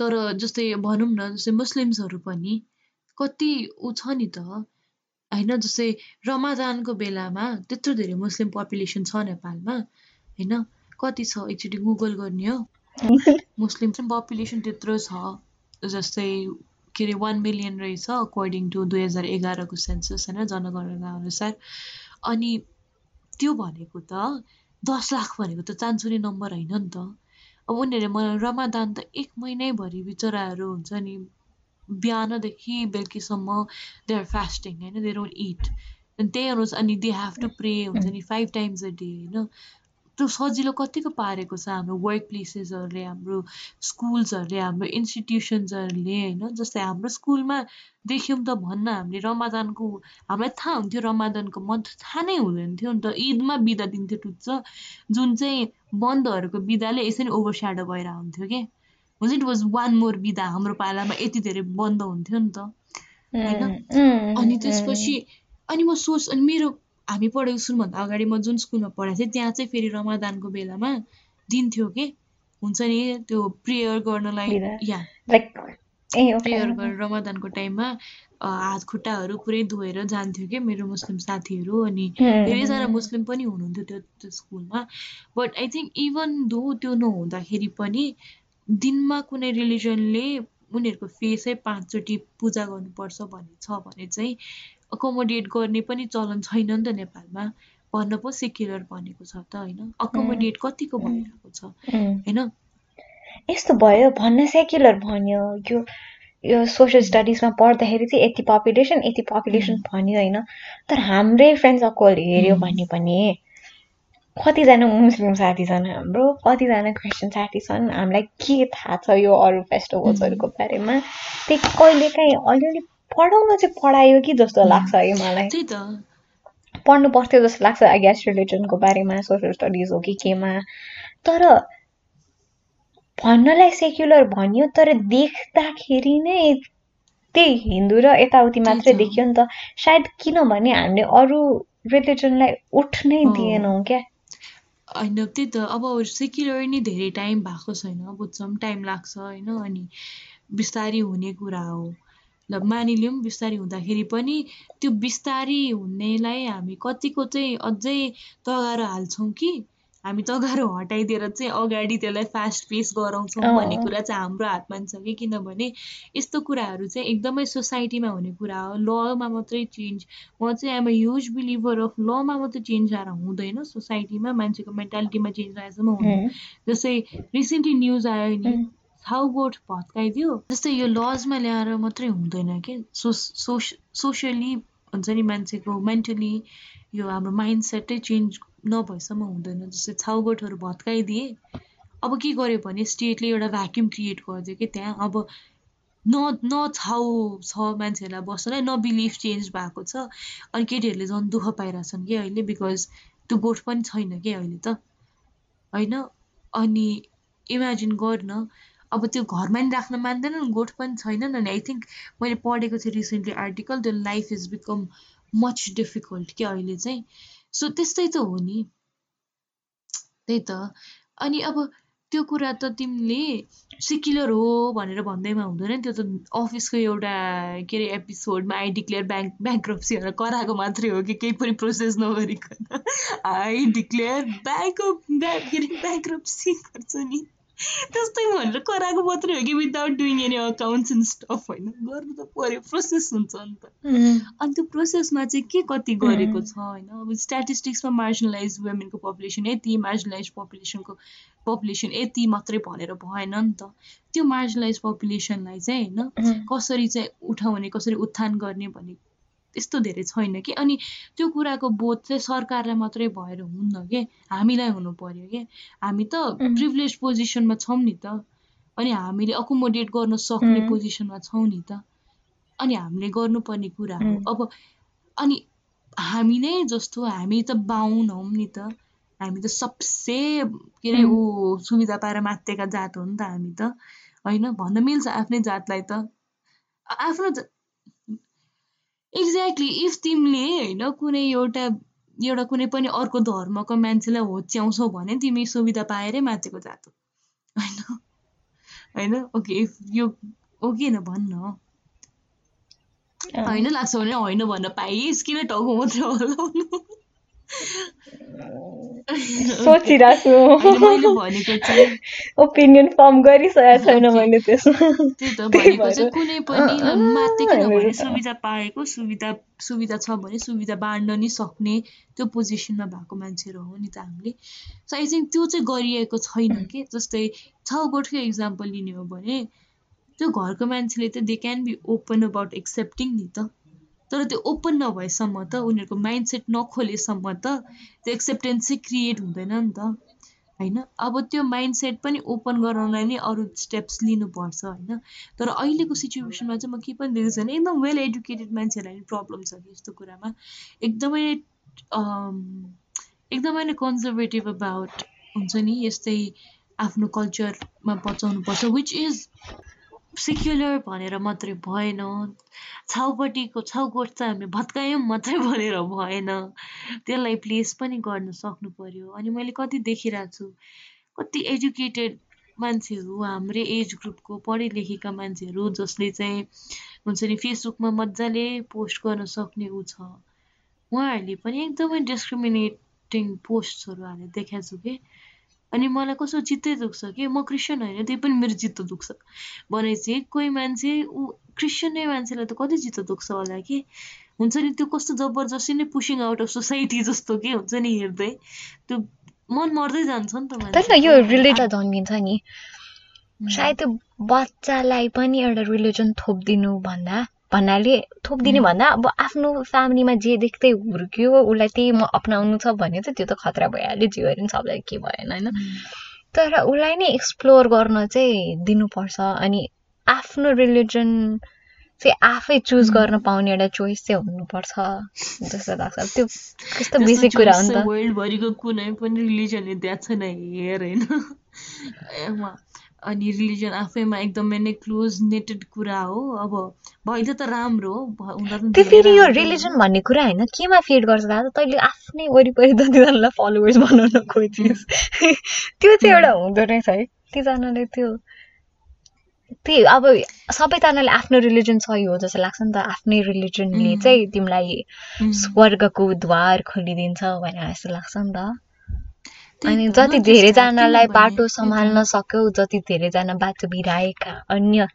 तर जस्तै भनौँ न जस्तै मुस्लिम्सहरू पनि कति ऊ छ नि त होइन जस्तै रमादानको बेलामा त्यत्रो धेरै मुस्लिम पपुलेसन छ नेपालमा होइन? कति छ एकचोटि गुगल गर्ने हो। [LAUGHS] मुस्लिम चाहिँ पपुलेसन त्यत्रो छ जस्तै के अरे वान मिलियन रहेछ अकर्डिङ टु दुई हजार एघारको सेन्सस होइन जनगणना अनुसार। अनि त्यो भनेको त दस लाख भनेको त चान्चुने नम्बर होइन नि त। अब उनीहरूले मलाई रमादान त एक महिनैभरि बिचराहरू हुन्छ नि बिहानदेखि बेलुकीसम्म दे आर फास्टिङ होइन दे डोन्ट इट अनि त्यही अनुसार अनि दे हेभ टु प्रे हुन्छ नि फाइभ टाइम्स अ डे होइन। त्यो सजिलो कतिको पारेको छ हाम्रो वर्क प्लेसेसहरूले हाम्रो स्कुल्सहरूले हाम्रो इन्स्टिट्युसन्सहरूले होइन? जस्तै हाम्रो स्कुलमा देख्यौँ त भन्न हामीले रमादानको हामीलाई थाहा हुन्थ्यो रमादानको मन्थ थाहा नै हुँदैन थियो नि त ईदमा बिदा दिन्थ्यो टुच्च। जुन चाहिँ बन्दहरूको बिदाले यसरी ओभर स्याडो भएर हुन्थ्यो कि? हुन्छ इट वाज वान मोर बिदा? हाम्रो पालामा यति धेरै बन्द हुन्थ्यो नि त। होइन? अनि त्यसपछि अनि म सोच अनि मेरो हामी पढेको स्कुलभन्दा अगाडि म जुन स्कुलमा पढाएको थिएँ त्यहाँ चाहिँ फेरि रमादानको बेलामा दिन्थ्यो कि? हुन्छ नि त्यो प्रेयर गर्नलाई या. प्रेयर गरेर रमदानको टाइममा हात खुट्टाहरू पुरै धोएर जान्थ्यो कि मेरो मुस्लिम साथीहरू अनि धेरैजना मुस्लिम पनि हुनुहुन्थ्यो त्यो त्यो स्कुलमा but I think even though त्यो नहुँदाखेरि पनि दिनमा कुनै रिलिजनले उनीहरूको फेसै पाँचचोटि पूजा गर्नुपर्छ भन्ने छ भने चाहिँ अकोमोडेट गर्ने पनि चलन छैन नि त नेपालमा। भन्न पो सेक्युलर भनेको छ त होइन? अकोमोडेट कतिको भइरहेको छ होइन? यस्तो भयो भन्न सेक्युलर भन्यो। यो यो सोसियल स्टडिजमा पढ्दाखेरि चाहिँ यति पपुलेसन यति पपुलेसन भन्यो होइन? तर हाम्रै फ्रेन्ड सर्कल हेऱ्यो भने पनि कतिजना मुस्लिम साथी छन् हाम्रो कतिजना क्रिस्चियन साथी छन्। हामीलाई के थाहा छ यो अरू फेस्टिभल्सहरूको बारेमा? त्यही कहिलेकाहीँ अलिअलि पढाउन चाहिँ पढायो कि जस्तो लाग्छ है मलाई। पढ्नु पर्थ्यो जस्तो लाग्छ ग्यास रिलिजनको बारेमा सोसियल स्टडिज हो कि केमा। तर भन्नलाई सेक्युलर भनियो तर देख्दाखेरि नै त्यही हिन्दू र यताउति मात्रै देखियो नि त। सायद किनभने हामीले अरू रिलिजनलाई उठ्नै दिएनौँ क्या। होइन त्यही त। अब सेक्युलर नै धेरै टाइम भएको छैन। बुझ्छौँ टाइम लाग्छ होइन। अनि बिस्तारी हुने कुरा हो। ल मानिलिउँ बिस्तारी हुँदाखेरि पनि त्यो बिस्तारी हुनेलाई हामी कतिको चाहिँ अझै तगारो हाल्छौँ कि हामी तगारो हटाइदिएर चाहिँ अगाडि त्यसलाई फास्ट पेस गराउँछौँ भन्ने कुरा चाहिँ हाम्रो हातमा छ कि किनभने यस्तो कुराहरू चाहिँ एकदमै सोसाइटीमा हुने कुरा हो। लमा मात्रै चेन्ज म चाहिँ am a huge believer of लमा मात्रै चेन्ज आएर हुँदैन सोसाइटीमा। मान्छेको मेन्टालिटीमा चेन्ज आएसम्म हुँदैन। जस्तै रिसेन्टली न्युज आयो नि। हाउ गोठ भत्काइदियो। जस्तै यो लजमा ल्याएर मात्रै हुँदैन कि? सोसियली हुन्छ नि मान्छेको मेन्टली यो हाम्रो माइन्ड सेटै चेन्ज नभएसम्म हुँदैन। जस्तै छाउगोठहरू भत्काइदिए। अब के गर्यो भने स्टेटले एउटा भ्याक्युम क्रिएट गरिदियो कि? त्यहाँ अब न न छाउ छ मान्छेहरूलाई बस्नलाई न बिलिफ चेन्ज भएको छ। अनि केटीहरूले झन् दुःख पाइरहेछन् कि अहिले? बिकज त्यो गोठ पनि छैन कि अहिले त? होइन? अनि इमेजिन गर्न अब त्यो घरमा नि राख्न मान्दैनन् गोठ पनि छैनन् अनि आई थिङ्क मैले पढेको थिएँ रिसेन्टली आर्टिकल त्यो life is become much difficult कि अहिले चाहिँ? सो त्यस्तै त हो नि। त्यही त। अनि अब त्यो कुरा त तिमीले सिक्युलर हो भनेर भन्दैमा हुँदैन त्यो त अफिसको एउटा के अरे एपिसोडमा आई डिक्लेयर ब्याङ्क ब्याङ्क्रप्सी भनेर कराएको मात्रै हो कि केही पनि प्रोसेस नगरिकन। आई डिक्लेयर ब्याङ्क के अरे ब्याङ्क्रप्सी गर्छ नि। त्यस्तै भनेर कराएको मात्रै हो कि without doing any accounts and stuff होइन गर्नु त पऱ्यो प्रोसेस हुन्छ नि त अनि त्यो प्रोसेसमा चाहिँ के कति गरेको छ होइन अब स्ट्याटिस्टिक्समा मार्जिनलाइज वुमेनको पपुलेसन यति मार्जिनलाइज पपुलेसनको पपुलेसन यति मात्रै भनेर भएन नि त त्यो मार्जिनलाइज पपुलेसनलाई चाहिँ होइन कसरी चाहिँ उठाउने कसरी उत्थान गर्ने भन्ने त्यस्तो धेरै छैन कि? अनि त्यो कुराको बोध चाहिँ सरकारलाई मात्रै भएर हुन्न कि? हामीलाई हुनु पर्यो कि? हामी त प्रिभिलेज पोजिसनमा छौँ नि त। अनि हामीले अकोमोडेट गर्न सक्ने पोजिसनमा छौँ नि त। अनि हामीले गर्नुपर्ने कुरा हो। अब अनि हामी नै जस्तो हामी त बाहुन हौँ नि त। हामी त सबसे के अरे ऊ सुविधा पाएर मातेका जात हो नि त हामी त। होइन? भन्न मिल्छ आफ्नै जातलाई त। आफ्नो एक्ज्याक्टली इफ तिमीले होइन कुनै एउटा एउटा कुनै पनि अर्को धर्मको मान्छेलाई होच्याउँछौ भने तिमी सुविधा पाएरै माथिको जात होइन? होइन? ओके इफ यो ओके न भन्न। होइन लाग्छ भने होइन भन्न। पाइस् किन टाउको मात्रै हल्लाउनु चाहिँ ओपिनियन फर्म गरिसकेको छैन मैले त्यसमा। त्यही त भनेको चाहिँ कुनै पनि [LAUGHS] मात्रै सुविधा पाएको सुविधा सुविधा छ भने सुविधा बाँड्न नि सक्ने त्यो पोजिसनमा भएको मान्छेहरू हो नि त हामीले। सो आई थिङ्क त्यो चाहिँ गरिएको छैन कि? जस्तै छ गोठको इक्जाम्पल लिने हो भने त्यो घरको मान्छेले त they can be open about accepting नि त। तर त्यो ओपन नभएसम्म त उनीहरूको माइन्ड सेट नखोलेसम्म त त्यो एक्सेप्टेन्स चाहिँ क्रिएट हुँदैन नि त होइन? अब त्यो माइन्ड सेट पनि ओपन गराउनलाई नै अरू स्टेप्स लिनुपर्छ होइन? तर अहिलेको सिचुएसनमा चाहिँ म के पनि देख्छु भने एकदम वेल एडुकेटेड मान्छेहरूलाई पनि प्रब्लम छ कि यस्तो कुरामा। एकदमै एकदमै नै कन्जर्भेटिभ अबाउट हुन्छ नि यस्तै आफ्नो कल्चरमा बचाउनुपर्छ विच इज सिक्युलर भनेर मात्रै भएन। छाउपट्टिको छाउकोट चाहिँ हामी भत्कायौँ मात्रै भनेर भएन। त्यसलाई प्लेस पनि गर्न सक्नु पर्यो अनि मैले कति देखिरहेको छु कति एजुकेटेड मान्छेहरू हाम्रै एज ग्रुपको पढे लेखेका मान्छेहरू जसले चाहिँ हुन्छ नि फेसबुकमा मजाले पोस्ट गर्न सक्ने ऊ छ। उहाँहरूले पनि एकदमै डिस्क्रिमिनेटिङ पोस्टहरू हालेर देखाएको छु कि। अनि मलाई कस्तो चित्तै दुख्छ कि म क्रिस्चियन होइन त्यही पनि मेरो चित्त दुख्छ। भनेपछि कोही मान्छे ऊ क्रिस्चियन नै मान्छेलाई त कति चित्त दुख्छ होला कि? हुन्छ नि त्यो कस्तो जबरजस्ती नै पुसिङ आउट अफ सोसाइटी जस्तो के हुन्छ नि हेर्दै। त्यो मन मर्दै जान्छ नि त तर यो रिलेटेड जन्मिन्छ नि। सायद त्यो बच्चालाई पनि एउटा रिलिजन थोपिदिनु भन्दा भन्नाले थोपिदिने भन्दा अब आफ्नो फ्यामिलीमा जे देख्दै हुर्क्यो उसलाई त्यही म अप्नाउनु छ भने त त्यो त खतरा भइहाल्यो जे गरे पनि सबलाई के भएन होइन? तर उसलाई नै एक्सप्लोर गर्न चाहिँ दिनुपर्छ अनि आफ्नो रिलिजन चाहिँ आफै चुज गर्न पाउने एउटा चोइस चाहिँ हुनुपर्छ। जस्तो लाग्छ। त्यो कस्तो बेसिक कुरा हो नि त। वर्ल्डभरिको कुनै पनि रिलिजनले दिएको छैन हेर होइन? [LAUGHS] अनि रिलिजन आफैमा एकदमै नै क्लोज नेटेड कुरा हो। अब भइदियो त राम्रो त्यो फेरि यो रिलिजन भन्ने कुरा होइन केमा फिड गर्छ दादा? तैँले आफ्नै वरिपरि जतिजनालाई फलोवर्स बनाउन खोजिस्। [LAUGHS] त्यो चाहिँ एउटा हुँदो रहेछ है। कतिजनाले त्यो त्यही अब सबैजनाले आफ्नो रिलिजन सही हो जस्तो लाग्छ नि त। आफ्नै रिलिजनले चाहिँ तिमीलाई स्वर्गको द्वार खोलिदिन्छ भनेर जस्तो लाग्छ नि त। अनि जति धेरैजनालाई बाटो सम्हाल्न सक्यौ जति धेरैजना बाटो बिराएका अन्य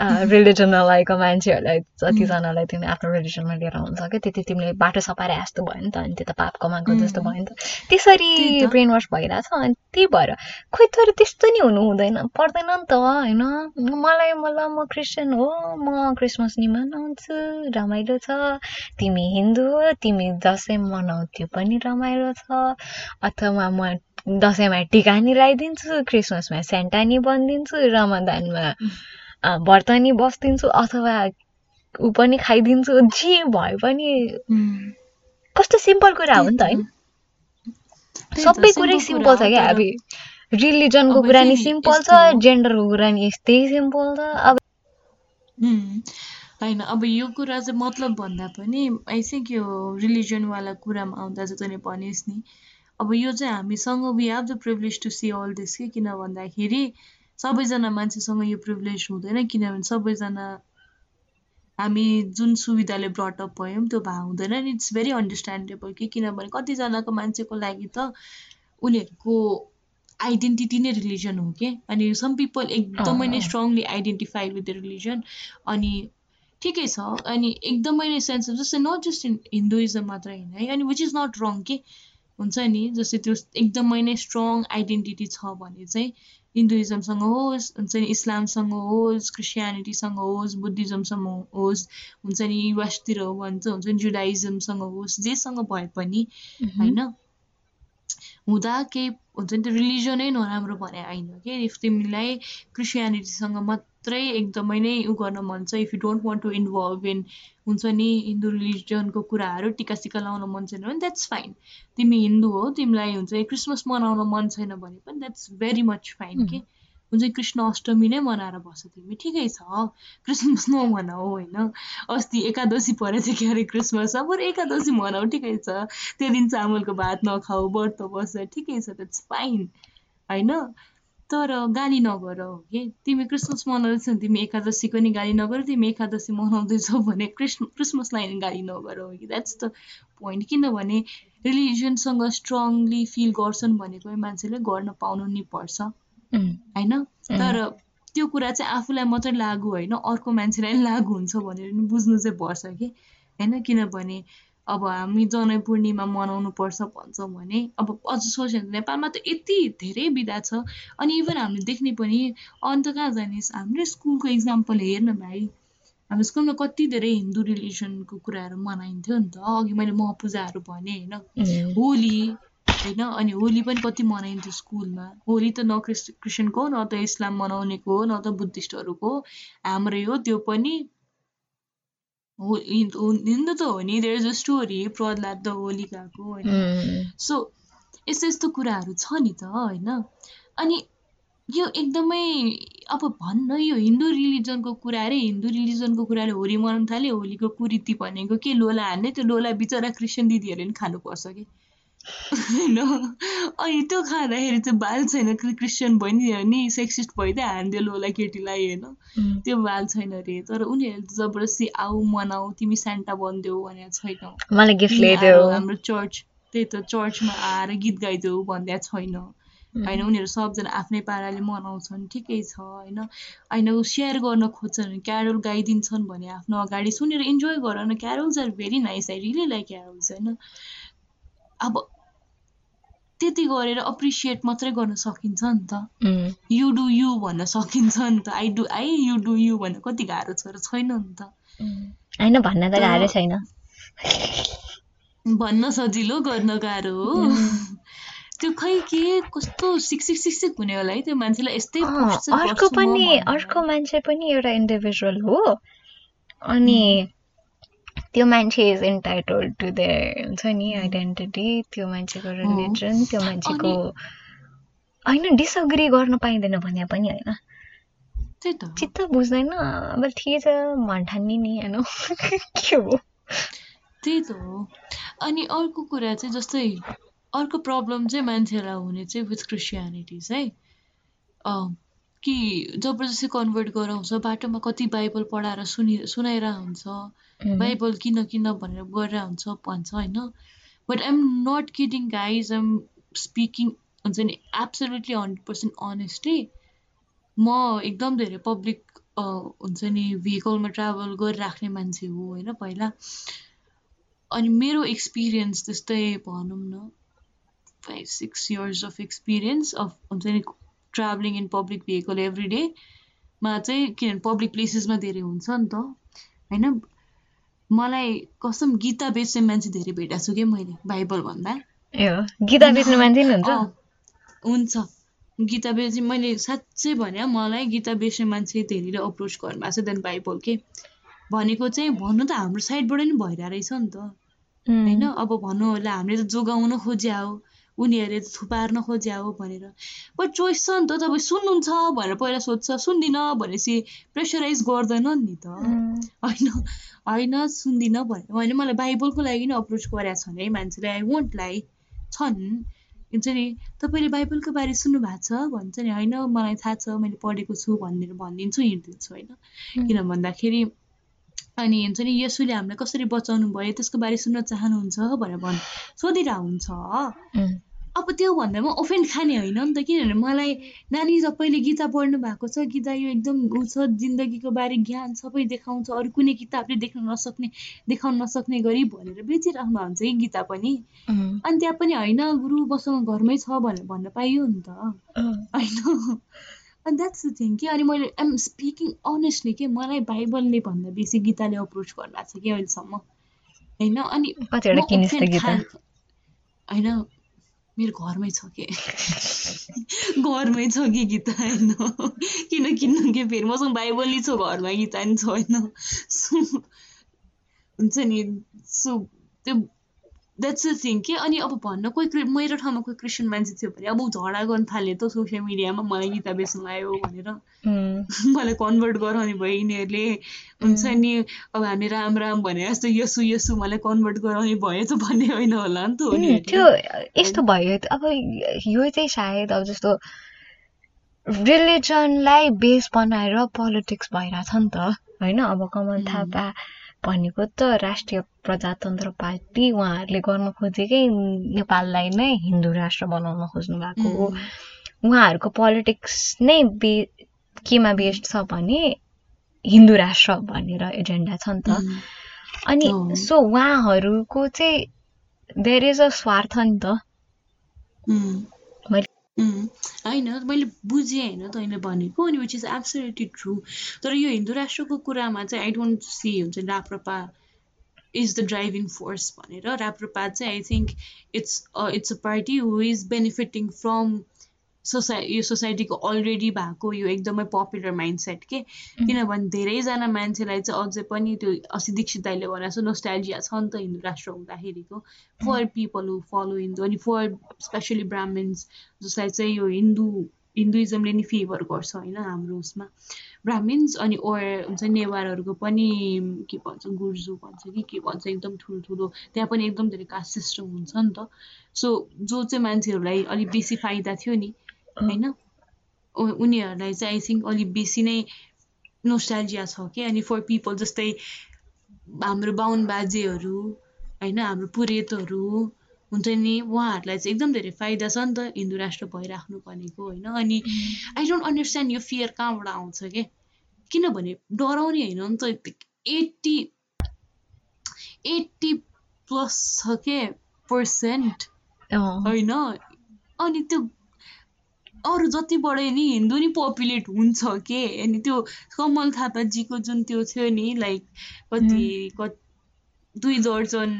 रिलिजन नलागेको मान्छेहरूलाई जतिजनालाई तिमीले आफ्नो रिलिजनमा लिएर हुन्छ क्या त्यति तिमीले बाटो सपाएर जस्तो भयो नि त अनि त्यो त पाप कमाएको जस्तो भयो नि त। त्यसरी ब्रेन वास भइरहेछ अनि त्यही भएर खोइ तर त्यस्तो नि हुनु हुँदैन पर्दैन नि त होइन? मलाई मलाई म क्रिस्चियन हो म क्रिसमस नि मनाउँछु रमाइलो छ। तिमी हिन्दू हो तिमी दसैँ मनाउ त्यो पनि रमाइलो छ। अथवा म दसैँमा टिका नि लगाइदिन्छु क्रिसमसमा सेन्टा नि बनिदिन्छु रमदानमा व्रत नि बसिदिन्छु अथवा ऊ पनि खाइदिन्छु। जे भए पनि कस्तो सिम्पल कुरा हो नि त होइन। सबै कुरै सिम्पल छ क्या। अब रिलिजनको कुरा नि सिम्पल छ जेन्डरको कुरा नि यस्तै सिम्पल छ। अब होइन अब यो कुरा चाहिँ मतलब भन्दा पनि आई थिङ्क यो रिलिजनवाला कुरामा आउँदा चाहिँ तैँले भनिस् नि। अब यो चाहिँ हामीसँग we have the privilege to see all this कि किन भन्दाखेरि सबैजना मान्छेसँग यो प्रिभिलेज हुँदैन किनभने सबैजना हामी जुन सुविधाले ब्रटअप भयौँ त्यो भए हुँदैन नि इट्स भेरी अन्डरस्ट्यान्डेबल कि किनभने कतिजनाको मान्छेको लागि त उनीहरूको आइडेन्टिटी नै रिलिजन हो कि अनि सम पिपल एकदमै नै strongly identify with the religion अनि ठिकै छ अनि एकदमै नै सेन्स जस्तै नट जस्ट इन हिन्दुइजम मात्र होइन है अनि विच इज नट रङ के हुन्छ नि जस्तै त्यो एकदमै नै स्ट्रङ आइडेन्टिटी छ भने चाहिँ हिन्दुइजमसँग होस् हुन्छ नि इस्लामसँग होस् क्रिस्चियनिटीसँग होस् बुद्धिज्मसँग होस् हुन्छ नि युएसतिर भन्छ हुन्छ नि जुडाइजमसँग होस् जेसँग भए पनि होइन हुँदा केही हुन्छ नि त्यो रिलिजनै नराम्रो भने होइन कि? इफ तिमीलाई क्रिस्चियनिटीसँग मात्रै एकदमै नै उ गर्न मन छ if you don't want to involve in हुन्छ नि हिन्दू रिलिजनको कुराहरू टिका सिका लाउन मन छैन भने द्याट्स फाइन तिमी हिन्दू हो तिमीलाई हुन्छ क्रिसमस मनाउन मन छैन भने पनि द्याट्स भेरी मच फाइन कि? हुन्छ कृष्ण अष्टमी नै मनाएर बस्छ तिमी। ठिकै छ। क्रिसमस नमनाऊ होइन? अस्ति एकादशी परेको थियो के अरे क्रिसमस? अब एकादशी मनाऊ ठिकै छ। त्यो दिन चामलको भात नखाऊ व्रत बस्छ ठिकै छ द्याट्स फाइन होइन? तर गाली नगर हो कि तिमी क्रिसमस मनाउँदैछौ तिमी एकादशीको नि गाली नगर तिमी एकादशी मनाउँदैछौ भने क्रिस्म क्रिसमसलाई गाली नगर हो कि द्याट्स द पोइन्ट किनभने रिलिजनसँग स्ट्रङली फिल गर्छन् भनेको मान्छेले गर्न पाउनु नि पर्छ। होइन? तर त्यो कुरा चाहिँ आफूलाई मात्रै लागु होइन अर्को मान्छेलाई लागु हुन्छ भनेर नि बुझ्नु चाहिँ पर्छ कि। होइन? किनभने अब हामी जनै पूर्णिमा मनाउनु पर्छ भन्छौँ भने अब अझ सोच्यो भने नेपालमा त यति धेरै विधा छ। अनि इभन हामीले देख्ने पनि अन्त कहाँ जाने हाम्रो स्कुलको इक्जाम्पल हेर्न भाइ। हाम्रो स्कुलमा कति धेरै हिन्दू रिलिजनको कुराहरू मनाइन्थ्यो नि त। अघि मैले म पूजाहरू भने होइन? होली होइन? अनि होली पनि कति मनाइन्थ्यो स्कुलमा? होली त न क्रिस् क्रिस्चियनको न त इस्लाम मनाउनेको हो न त बुद्धिस्टहरूको हाम्रै हो त्यो पनि हिन्दू त हो नि there is a story Prahlad the होलिकाको होइन? सो यस्तो यस्तो कुराहरू छ नि त होइन? अनि यो एकदमै अब भन्न यो हिन्दू रिलिजनको कुरा अरे हिन्दू रिलिजनको कुराले होली मनाउनु थाल्यो होलीको कुरीति भनेको के लोला हान्ने त्यो लोला बिचरा क्रिस्चियन दिदीहरूले पनि खानुपर्छ कि? अनि त्यो खाँदाखेरि चाहिँ बाल छैन क्रिस्चियन भयो नि नि सेक्सिस्ट भइदियो हानिदियो होला केटीलाई होइन? त्यो बाल छैन अरे तर उनीहरूले जबरजस्ती आऊ मनाऊ तिमी सेन्टा बनिदेऊ भनेको छैन। मलाई गिफ्ट ल्याइदेऊ हाम्रो चर्च त्यही त चर्चमा आएर गीत गाइदेऊ भन्दा छैन। होइन उनीहरू सबजना आफ्नै पाराले मनाउँछन् ठिकै छ होइन? होइन सेयर गर्न खोज्छन् क्यारोल गाइदिन्छन् भने आफ्नो अगाडि। सुनेर इन्जोय गर न carols are very nice I really like carols होइन? अब त्यति गरेर अप्रिसिएट मात्रै गर्न सकिन्छ नि त। यु डु यु भन्न सकिन्छ नि त। I do I you do you भन्न कति गाह्रो छ र छैन नि त। होइन भन्न त गाह्रो छैन। भन्न सजिलो गर्न गाह्रो हो। त्यो खै के कस्तो सिक्सिक सिक्सिक हुने होला है त्यो मान्छेलाई। यस्तै अर्को पनि अर्को मान्छे पनि एउटा इन्डिभिजुअल हो। अनि त्यो मान्छे इज इन्टाइटल्ड टु द हुन्छ नि आइडेन्टिटी त्यो मान्छेको रिलिजन त्यो मान्छेको होइन डिसअग्री गर्न पाइँदैन भने पनि होइन। चित्त बुझ्दैन अब ठिकै छ भन्ठान्ने नि होइन? [LAUGHS] के हो? त्यही त हो। अनि अर्को कुरा चाहिँ जस्तै अर्को प्रब्लम चाहिँ मान्छेलाई हुने चाहिँ विथ क्रिस्चियनिटिज है कि जबरजस्ती कन्भर्ट गराउँछ बाटोमा कति बाइबल पढाएर सुनि सुनाएर हुन्छ बाइबल किन किन भनेर गरेर हुन्छ भन्छ होइन? But I'm not kidding guys I'm speaking हुन्छ नि एब्सोल्युटली हन्ड्रेड पर्सेन्ट अनेस्टली म एकदम धेरै पब्लिक हुन्छ नि भेहिकलमा ट्राभल गरिराख्ने मान्छे हो होइन पहिला। अनि मेरो एक्सपिरियन्स त्यस्तै भनौँ न five six years of experience of हुन्छ नि traveling in public vehicle every डेमा चाहिँ किनभने पब्लिक प्लेसेसमा धेरै हुन्छ नि त। होइन? मलाई कसम गीता बेच्ने मान्छे धेरै भेटाएको छु कि मैले? बाइबल भन्दा। गीता बेच्ने मान्छे हुन्छ? हुन्छ। गीता बेच्ने मैले साँच्चै भने मलाई गीता बेच्ने मान्छे धेरैले अप्रोच गर्नुभएको छ देन बाइबल के। भनेको चाहिँ भन्नु त हाम्रो साइडबाट नि भइरहेको रहेछ नि त। होइन? अब भन्नु होला हामीले त जोगाउन खोज्या हो। उनीहरूले थुपार्न खोज्या हो भनेर। बट चोइस छ नि त तपाईँ सुन्नुहुन्छ भनेर पहिला सोध्छ सुन्दिनँ भनेपछि प्रेसराइज गर्दैन नि त। होइन होइन सुन्दिनँ भने होइन मलाई बाइबलको लागि नै अप्रोच गरेका छन् है मान्छेले। आई वन्ट लाई छन्। हुन्छ नि तपाईँले बाइबलको बारे सुन्नु भएको छ? भन्छ नि होइन मलाई थाहा छ मैले पढेको छु भनेर भनिदिन्छु हिँडिदिन्छु होइन। किन भन्दाखेरि अनि हुन्छ नि यसुले हामीलाई कसरी बचाउनु भयो त्यसको बारे सुन्न चाहनुहुन्छ भनेर भन् सोधिरहेको हुन्छ अब त्यो भन्दामा ओफेन्ड खाने होइन नि त किनभने मलाई नानी तपाईँले गीता पढ्नु भएको छ गीता यो एकदम ऊ छ जिन्दगीको बारे ज्ञान सबै देखाउँछ अरू कुनै किताबले देख्न नसक्ने देखाउन नसक्ने गरी भनेर बेचिराख्नु हुन्छ कि गीता पनि। अनि त्यहाँ पनि होइन गुरु बसँग घरमै छ भनेर भन्न पाइयो नि त। होइन। अनि द्याट्स द थिङ कि अनि मैले आइम स्पिकिङ अनेस्टली के मलाई बाइबलले भन्दा बेसी गीताले अप्रोच गर्नुभएको छ कि अहिलेसम्म। होइन अनि होइन। मेरो घरमै छ कि? [LAUGHS] घरमै छ कि गीता होइन किन किन्नु के फेरि? मसँग बाइबल छ घरमा गीता नि छ होइन हुन्छ नि सो त्यो द्याट्स द थिङ के अनि अब भन्न कोही मेरो ठाउँमा कोही क्रिस्चियन मान्छे थियो भने अब झगडा गर्न थाल्यो त सोसियल मिडियामा मलाई गीता बेच्नु आयो भनेर। [LAUGHS] मलाई कन्भर्ट गराउने भयो यिनीहरूले हुन्छ नि अब हामी राम राम भने जस्तो यसु यसु मलाई कन्भर्ट गराउने भयो त भन्ने होइन होला नि त त्यो यस्तो भयो अब यो चाहिँ सायद अब जस्तो रिलिजनलाई बेस बनाएर पोलिटिक्स भइरहेछ नि त होइन? अब कमल थापा भनेको त राष्ट्रिय प्रजातन्त्र पार्टी उहाँहरूले गर्न खोजेकै नेपाललाई नै हिन्दू राष्ट्र बनाउन खोज्नु भएको हो। उहाँहरूको पोलिटिक्स नै बे केमा बेस्ड छ भने हिन्दू राष्ट्र भनेर एजेन्डा छ नि त। अनि सो उहाँहरूको चाहिँ देयर इज अ स्वार्थ नि त। होइन मैले बुझेँ होइन तैँले भनेको अनि विच इज एब्सोल्युटली ट्रु तर यो हिन्दू राष्ट्रको कुरामा चाहिँ आई डोन्ट सी हुन्छ राप्रपा इज द ड्राइभिङ फोर्स भनेर राप्रपा चाहिँ I think it's it's a party who is benefiting from society यो सोसाइटीको अलरेडी भएको यो एकदमै पपुलर माइन्ड सेट के किनभने धेरैजना मान्छेलाई चाहिँ अझै पनि त्यो अस्ति दीक्षित दाइले भनेको छ नोस्टाइजिया छ नि त हिन्दू राष्ट्र हुँदाखेरिको। For people who follow Hindu अनि फर स्पेसली ब्राह्मिन्स जसलाई चाहिँ यो हिन्दू हिन्दुइजमले नि फेभर गर्छ होइन हाम्रो उसमा। ब्राह्मिन्स अनि ओर हुन्छ नेवारहरूको पनि के भन्छ गुर्जु भन्छ कि के भन्छ एकदम ठुल्ठुलो त्यहाँ पनि एकदम धेरै कास्ट सिस्टम हुन्छ नि त। सो जो चाहिँ मान्छेहरूलाई अलिक बेसी फाइदा थियो नि होइन? उनीहरूलाई चाहिँ आई थिङ्क अलिक बेसी नै नोस्टाल्जिया छ कि? अनि फर पिपल जस्तै हाम्रो बाहुन बाजेहरू होइन? हाम्रो पुरेतहरू हुन्छ नि? उहाँहरूलाई चाहिँ एकदम धेरै फाइदा छ नि त हिन्दू राष्ट्र भइराख्नु भनेको होइन? अनि आई डोन्ट अन्डरस्ट्यान्ड यो फियर कहाँबाट आउँछ कि? किनभने डराउने होइन नि त एट्टी एट्टी प्लस छ के? पर्सेन्ट होइन? अनि त्यो अरू जति बढे नि हिन्दू नि पपुलेट हुन्छ के? अनि त्यो कमल थापाजीको जुन त्यो थियो नि लाइक कति कति दुई दर्जन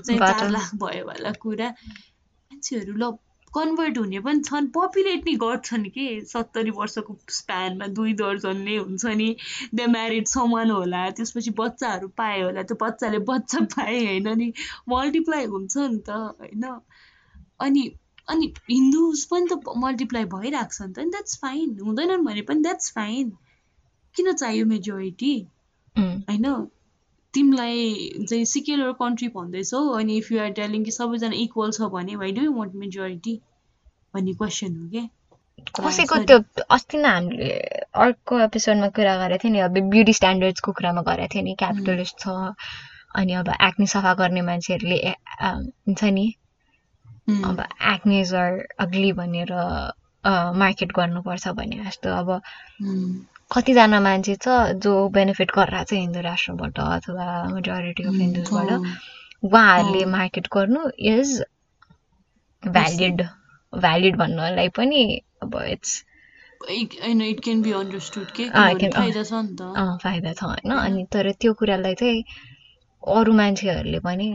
चाहिँ चार लाख भयो होला कुरा। मान्छेहरू ल कन्भर्ट हुने पनि छन् पपुलेट नि गर्छन् कि? सत्तरी वर्षको स्प्यानमा दुई दर्जनले हुन्छ नि। दे म्यारिड समान होला त्यसपछि बच्चाहरू पाए होला त्यो बच्चाले बच्चा पाए होइन नि। मल्टिप्लाई हुन्छ नि त होइन? अनि अनि हिन्दुज पनि त मल्टिप्लाई भइरहेको छ नि त द्याट्स फाइन हुँदैनन् भने पनि द्याट्स फाइन किन चाहियो मेजोरिटी होइन? तिमीलाई चाहिँ सिक्युलर कन्ट्री भन्दैछौ अनि इफ युआर टेलिङ कि सबैजना इक्वल छ भने why do you want majority भन्ने क्वेसन हो क्या? कसैको त्यो अस्ति नै हामीले अर्को एपिसोडमा कुरा गरेको थियो नि अब ब्युटी स्ट्यान्डर्ड्सको कुरामा गरेको थियो नि क्यापिटलिस्ट छ अनि अब एक्ने सफा गर्ने मान्छेहरूले हुन्छ नि अब एक्नेज अग्ली भनेर मार्केट गर्नुपर्छ भने जस्तो अब कतिजना मान्छे छ जो बेनिफिट गरिरहेको छ हिन्दू राष्ट्रबाट अथवा मेजोरिटी अफ हिन्दुजबाट उहाँहरूले मार्केट गर्नु इज भ्यालिड भ्यालिड भन्नलाई पनि अब इट्स फाइदा छ होइन। अनि तर त्यो कुरालाई चाहिँ अरू मान्छेहरूले पनि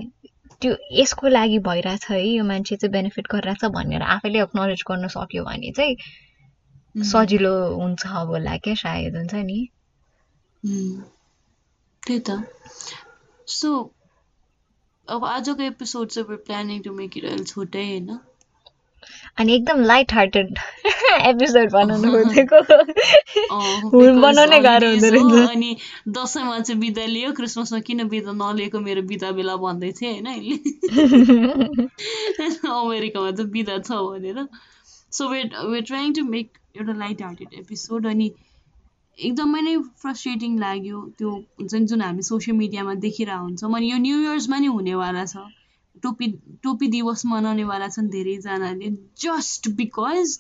त्यो यसको लागि भइरहेछ है यो मान्छे चाहिँ बेनिफिट गरिरहेछ भनेर आफैले एक्नोलेज गर्न सक्यो भने चाहिँ सजिलो हुन्छ होला क्या सायद हुन्छ नि। त्यही त। सो अब आजको एपिसोड चाहिँ we're planning to make it a छोटै होइन? अनि एकदम लाइट हार्टेड एपिसोड बनाउनु [LAUGHS] खोजेको बनाउनै गाह्रो हुँदो रहेछ। अनि दसैँमा चाहिँ बिदा लियो क्रिसमसमा किन बिदा नलिएको मेरो बिदा बेला भन्दै थिएँ होइन अहिले? [LAUGHS] अमेरिकामा चाहिँ बिदा छ भनेर। So wait wait trying to make एउटा लाइट हार्टेड एपिसोड अनि एकदमै नै फ्रस्ट्रेटिङ लाग्यो। त्यो हुन्छ नि जुन हामी सोसियल मिडियामा देखिरहेको हुन्छौँ अनि यो न्यु इयर्समा नि हुनेवाला छ। टोपी टोपी दिवस मनाउनेवाला छन् धेरैजनाले जस्ट बिकज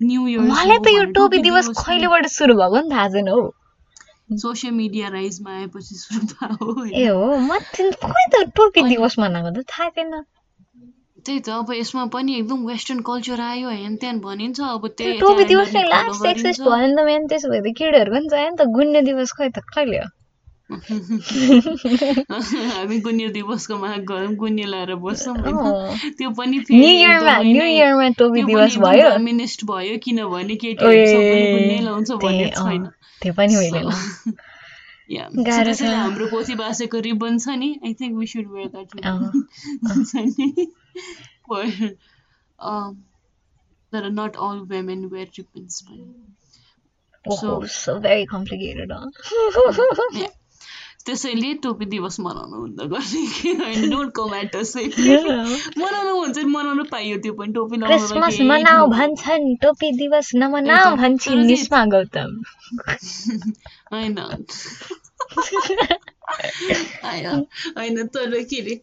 न्यु इयर मलाई त यो टोपी दिवस कहिलेबाट सुरु भएको नि थाहा छैन हौ। सोसियल मिडिया राइजमा आएपछि सुरु भयो ए हो म त टोपी दिवस मनाएको त थाहा छैन त्यही त अब यसमा पनि एकदम वेस्टर्न कल्चर आयो हेन त्यहाँ भनिन्छ अब त्यही टोपी दिवस नै लास्ट सक्सेस भयो नि त मेन त्यसो भए त केटीहरू पनि चाहियो नि त गुन्ने दिवस खै त कहिले हो? हामी गुन्ने दिवसको माग गरौँ गुन्ने लाएर बस्छौँ त्यो पनि भयो मिनिस्ट भयो किनभने केटीहरू लाउँछ भन्ने छैन त्यो पनि होइन हाम्रो पोथी बासेको रिबन छ नि I think we should wear that for um, that are not all women wear ribbons so, त्यसैले टोपी दिवस मनाउनु हुँदो गर्ने कि होइन? डोन्ट कम एट मनाउनु हुन्छ नि मनाउनु पाइयो त्यो पनि टोपी क्रिसमस मनाऊ भन्छन् टोपी दिवस नमनाऊ भन्छन् निस्मा गौतम [LAUGHS] होइन। होइन तर के अरे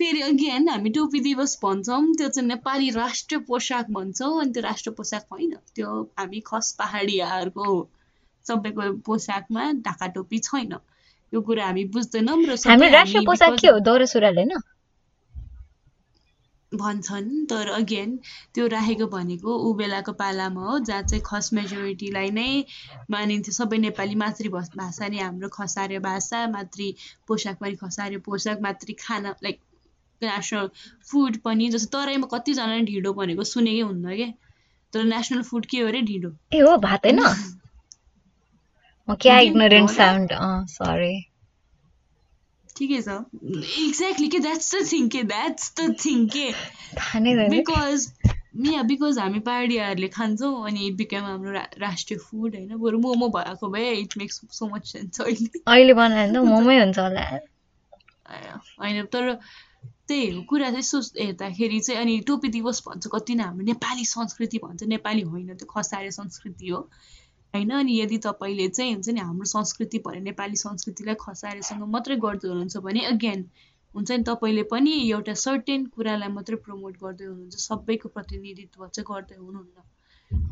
फेरि अगेन हामी टोपी दिवस भन्छौँ त्यो चाहिँ नेपाली राष्ट्रिय पोसाक भन्छौँ अनि त्यो राष्ट्रिय पोसाक होइन त्यो हामी खस पहाडियाहरूको सबैको पोसाकमा ढाका टोपी छैन। यो कुरा हामी बुझ्दैनौँ र राष्ट्रिय पोसाक के हो दौरा सुरुवाल होइन भन्छन् तर अगेन त्यो राखेको भनेको ऊ बेलाको पालामा हो जहाँ चाहिँ खस मेजोरिटीलाई नै मानिन्थ्यो। सबै नेपाली मातृभाषा नै हाम्रो खसारे भाषा मातृ पोसाक पनि खसारे पोसाक मातृ खाना लाइक नेसनल फुड पनि जस्तो। तराईमा कतिजनाले ढिँडो भनेको सुनेकै हुन्न क्या तर नेसनल फुड के हो अरे ढिँडो। ए हो भात होइन [LAUGHS] क्या इग्नोरेन्ट साउन्ड सरी ठिकै छ एक्ज्याक्टली के द्याट्स द थिङ के द्याट्स द थिङ के बिकज या बिकज हामी पहाडियाहरूले खान्छौँ अनि इट बिकेम हाम्रो राष्ट्रिय फुड होइन बरु मोमो भएको भए it makes so much sense अहिले अहिले बनायो भने त मोमै हुन्छ होला। होइन तर त्यही हो कुरा चाहिँ यसो हेर्दाखेरि चाहिँ अनि टोपी दिवस भन्छ कति नै हाम्रो नेपाली संस्कृति भन्छ नेपाली होइन त्यो खसारे संस्कृति हो। होइन? अनि यदि तपाईँले चाहिँ हुन्छ नि हाम्रो संस्कृति भने नेपाली संस्कृतिलाई खसारेसँग मात्रै गर्दै हुनुहुन्छ भने अगेन हुन्छ नि तपाईँले पनि एउटा सर्टेन कुरालाई मात्रै प्रमोट गर्दै हुनुहुन्छ सबैको प्रतिनिधित्व चाहिँ गर्दै हुनुहुन्न।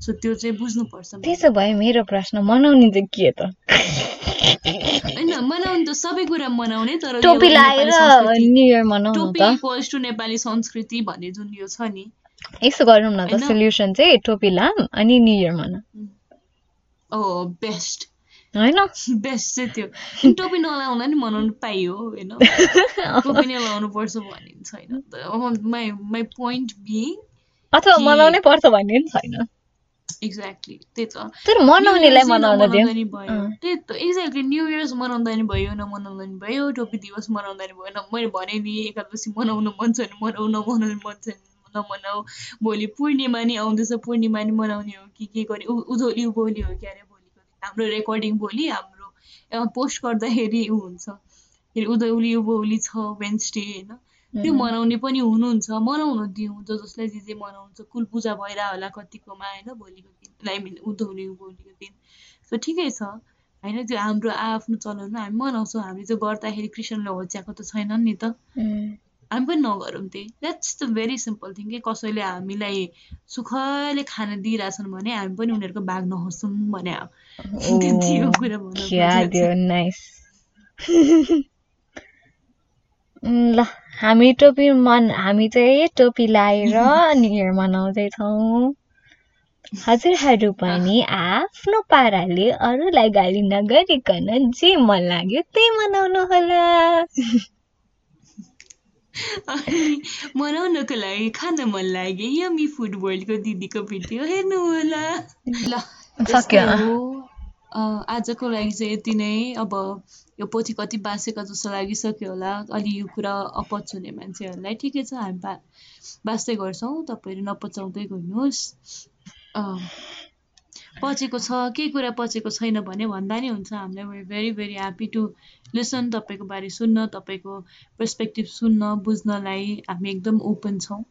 सो त्यो चाहिँ बुझ्नुपर्छ त्यसो भए मेरो प्रश्न मनाउने चाहिँ के त? होइन मनाउनु त सबै कुरा मनाउने तर टोपी न्यु इयर मनाउनु टोपी इक्वल्स टु नेपाली संस्कृति भन्ने जुन यो छ नि। यसो गरौँ न त सोल्युसन चाहिँ टोपी लाम अनि न्यु इयर मनाऊ। ओ बेस्ट होइन? बेस्ट चाहिँ त्यो। टोपी नलाउँदा नि मनाउनु पाइयो होइन? [LAUGHS] टोपी नै लाउनु पर्छ भन्ने छैन माई माई पोइन्ट बिङ अथवा मनाउनै पर्छ भन्ने नि छैन। एक्ज्याक्टली त्यही त। तर मनाउनेलाई मनाउन दियो। भयो। त्यही त। एक्ज्याक्टली न्यु इयर्स मनाउँदा नि भयो नमनाउँदा नि भयो टोपी दिवस मनाउँदा नि भयो। न मैले भने नि एकादशी मनाउनु मन छ भने मनाउ नमनाउनु मन छ भने नमनाऊ भोलि पूर्णिमा नि आउँदैछ पूर्णिमा नि मनाउने हो कि के गर्ने? उधोली उभोली हो क्यारे हाम्रो रेकर्डिङ भोलि हाम्रो पोस्ट गर्दाखेरि ऊ हुन्छ। फेरि उधौली उभौली छ वेन्सडे होइन? त्यो मनाउने पनि हुनुहुन्छ मनाउनु दिउँ ज जसलाई जे जे मनाउँछ। कुल पूजा भइरह होला कतिकोमा होइन? भोलिको दिन आई मिन उधौली उभौलीको दिन। सो ठिकै छ। होइन त्यो हाम्रो आफ्नो चलन हामी मनाउँछौँ। हामी चाहिँ गर्दाखेरि कृष्णले होच्याएको त छैन नि त। हामी पनि नगरौँ त्यही that's the very simple thing कि कसैले हामीलाई सुखले खाना दिइरहेछन् भने हामी पनि उनीहरूको भाग नहोसौँ भने। [LAUGHS] [LAUGHS] ल हामी टोपी मन हामी चाहिँ टोपी लाएर [LAUGHS] न्यु इयर मनाउँदैछौँ हजुरहरू पनि आफ्नो पाराले अरूलाई गाली नगरिकन जे मन लाग्यो त्यही मनाउनु होला मनाउनको लागि खान मन लाग्यो। यमी फुड वर्ल्डको दिदीको भिडियो हेर्नु होला। ल आजको लागि चाहिँ यति नै। अब यो पोथी कति बाँसेको जस्तो लागिसक्यो होला। अलि यो कुरा अपच हुने मान्छेहरूलाई ठिकै छ। हामी बा बाँच्दै गर्छौँ। तपाईँहरू नपचाउँदै गइनुहोस् पचेको छ केही कुरा पचेको छैन भने भन्दा नि हुन्छ हामीलाई। Very very happy to listen तपाईँको बारे सुन्न तपाईँको पर्सपेक्टिभ सुन्न बुझ्नलाई हामी एकदम ओपन छौँ।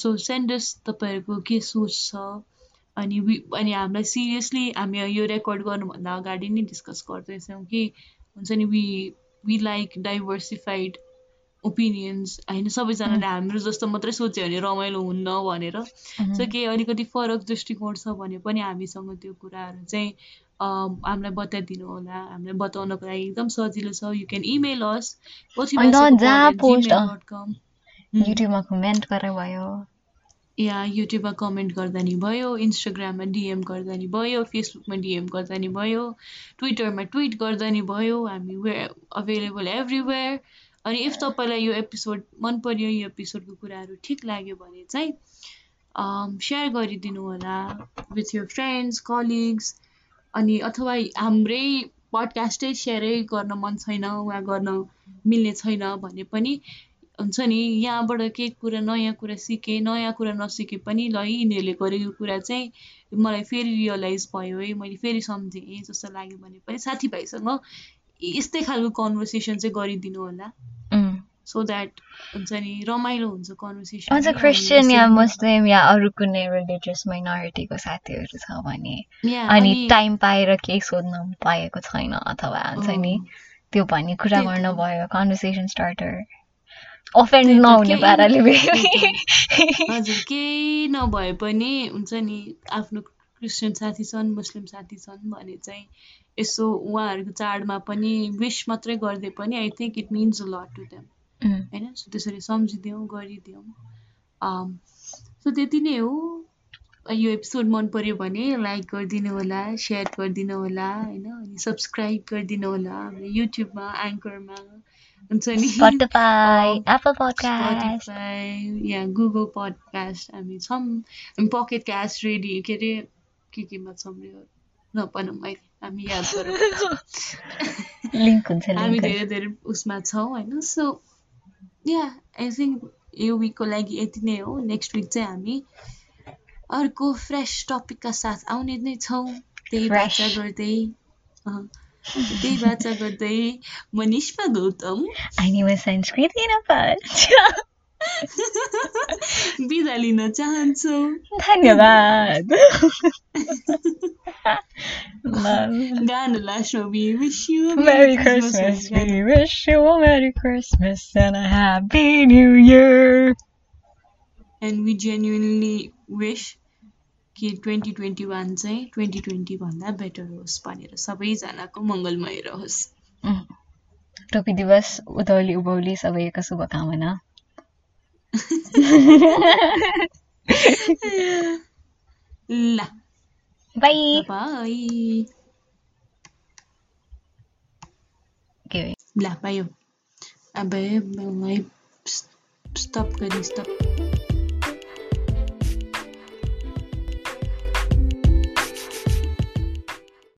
सो सेन्डस तपाईँहरूको के सोच छ? अनि अनि हामीलाई सिरियसली हामी यो रेकर्ड गर्नुभन्दा अगाडि नै डिस्कस गर्दैछौँ कि हुन्छ नि we we like diversified opinions होइन सबैजनाले हाम्रो जस्तो मात्रै सोच्यो भने रमाइलो हुन्न भनेर। सो केही अलिकति फरक दृष्टिकोण छ भने पनि हामीसँग त्यो कुराहरू चाहिँ हामीलाई बताइदिनु होला। हामीलाई बताउनको लागि एकदम सजिलो छ। यु क्यान इमेल अस युट्युबमा कमेन्ट भयो या युट्युबमा कमेन्ट गर्दा नि भयो। इन्स्टाग्राममा डिएम गर्दा नि भयो। फेसबुकमा डिएम गर्दा नि भयो। ट्विटरमा ट्विट गर्दा नि भयो। हामी वे अभाइलेबल एभ्रिवेयर अनि इफ तपाईँलाई यो एपिसोड मन पर्यो यो एपिसोडको कुराहरू ठिक लाग्यो भने चाहिँ सेयर गरिदिनु होला विथ यर फ्रेन्ड्स कलिग्स अनि अथवा हाम्रै पडकास्टै सेयरै गर्न मन छैन वा गर्न मिल्ने छैन भने पनि हुन्छ नि यहाँबाट केही कुरा नयाँ कुरा सिकेँ नयाँ कुरा नसिके पनि ल यिनीहरूले गरेको कुरा चाहिँ मलाई फेरि रियलाइज भयो है मैले फेरि सम्झेँ जस्तो लाग्यो भने पनि साथीभाइसँग यस्तै खालको कन्भर्सेसन चाहिँ गरिदिनु होला। सो द्याट हुन्छ नि रमाइलो हुन्छ कन्भर्सेसन अझ क्रिस्चियन या मुस्लिम या अरू कुनै रिलिजियस माइनोरिटीको साथीहरू छ भने अनि टाइम पाएर केही सोध्न पाएको छैन अथवा हुन्छ नि त्यो भन्ने कुरा गर्न भयो कन्भर्सेसन स्टार्टर अफेन्ड नहुने पाराले हजुर केही नभए पनि हुन्छ नि आफ्नो क्रिस्चियन साथी छन् मुस्लिम साथी छन् भने चाहिँ यसो उहाँहरूको चाडमा पनि विस मात्रै गरिदिए पनि I think it means a lot to them होइन? सो त्यसरी सम्झिदिउँ गरिदिउँ सो त्यति नै हो। यो एपिसोड मन पऱ्यो भने लाइक गरिदिनु होला सेयर गरिदिनु होला होइन? अनि सब्सक्राइब गरिदिनु होला हाम्रो युट्युबमा एङ्करमा हुन्छ नि? या गुगल पडकास्ट हामी छौँ। हामी पकेट क्यास्ट रेडी के अरे? के केमा छौँ यो नपनौँ अहिले। हामी याद गरौँ हामी धेरै धेरै उसमा छौँ होइन सो या आई थिङ्क यो विकको लागि यति नै हो नेक्स्ट विक चाहिँ हामी अर्को फ्रेस टपिकका साथ आउने नै छौँ त्यही बाचा गर्दै त्यही बाचा गर्दै मनिष्मा गौतम अनि संस्कृति बिदा लिन चाहन्छु धन्यवाद गाना लास्टमा we wish you Merry Christmas. We wish you a Merry Christmas and a Happy New Year. And we genuinely wish कि ट्वेन्टी ट्वेन्टी वान चाहिँ ट्वेन्टी ट्वेन्टी भन्दा बेटर होस् भनेर सबैजनाको मङ्गलमय रहोस्। टोपी दिवस उधौली उभौली सबैको शुभकामना। ल बाई बाई ल पायो अब स्टप गर्ने स्टप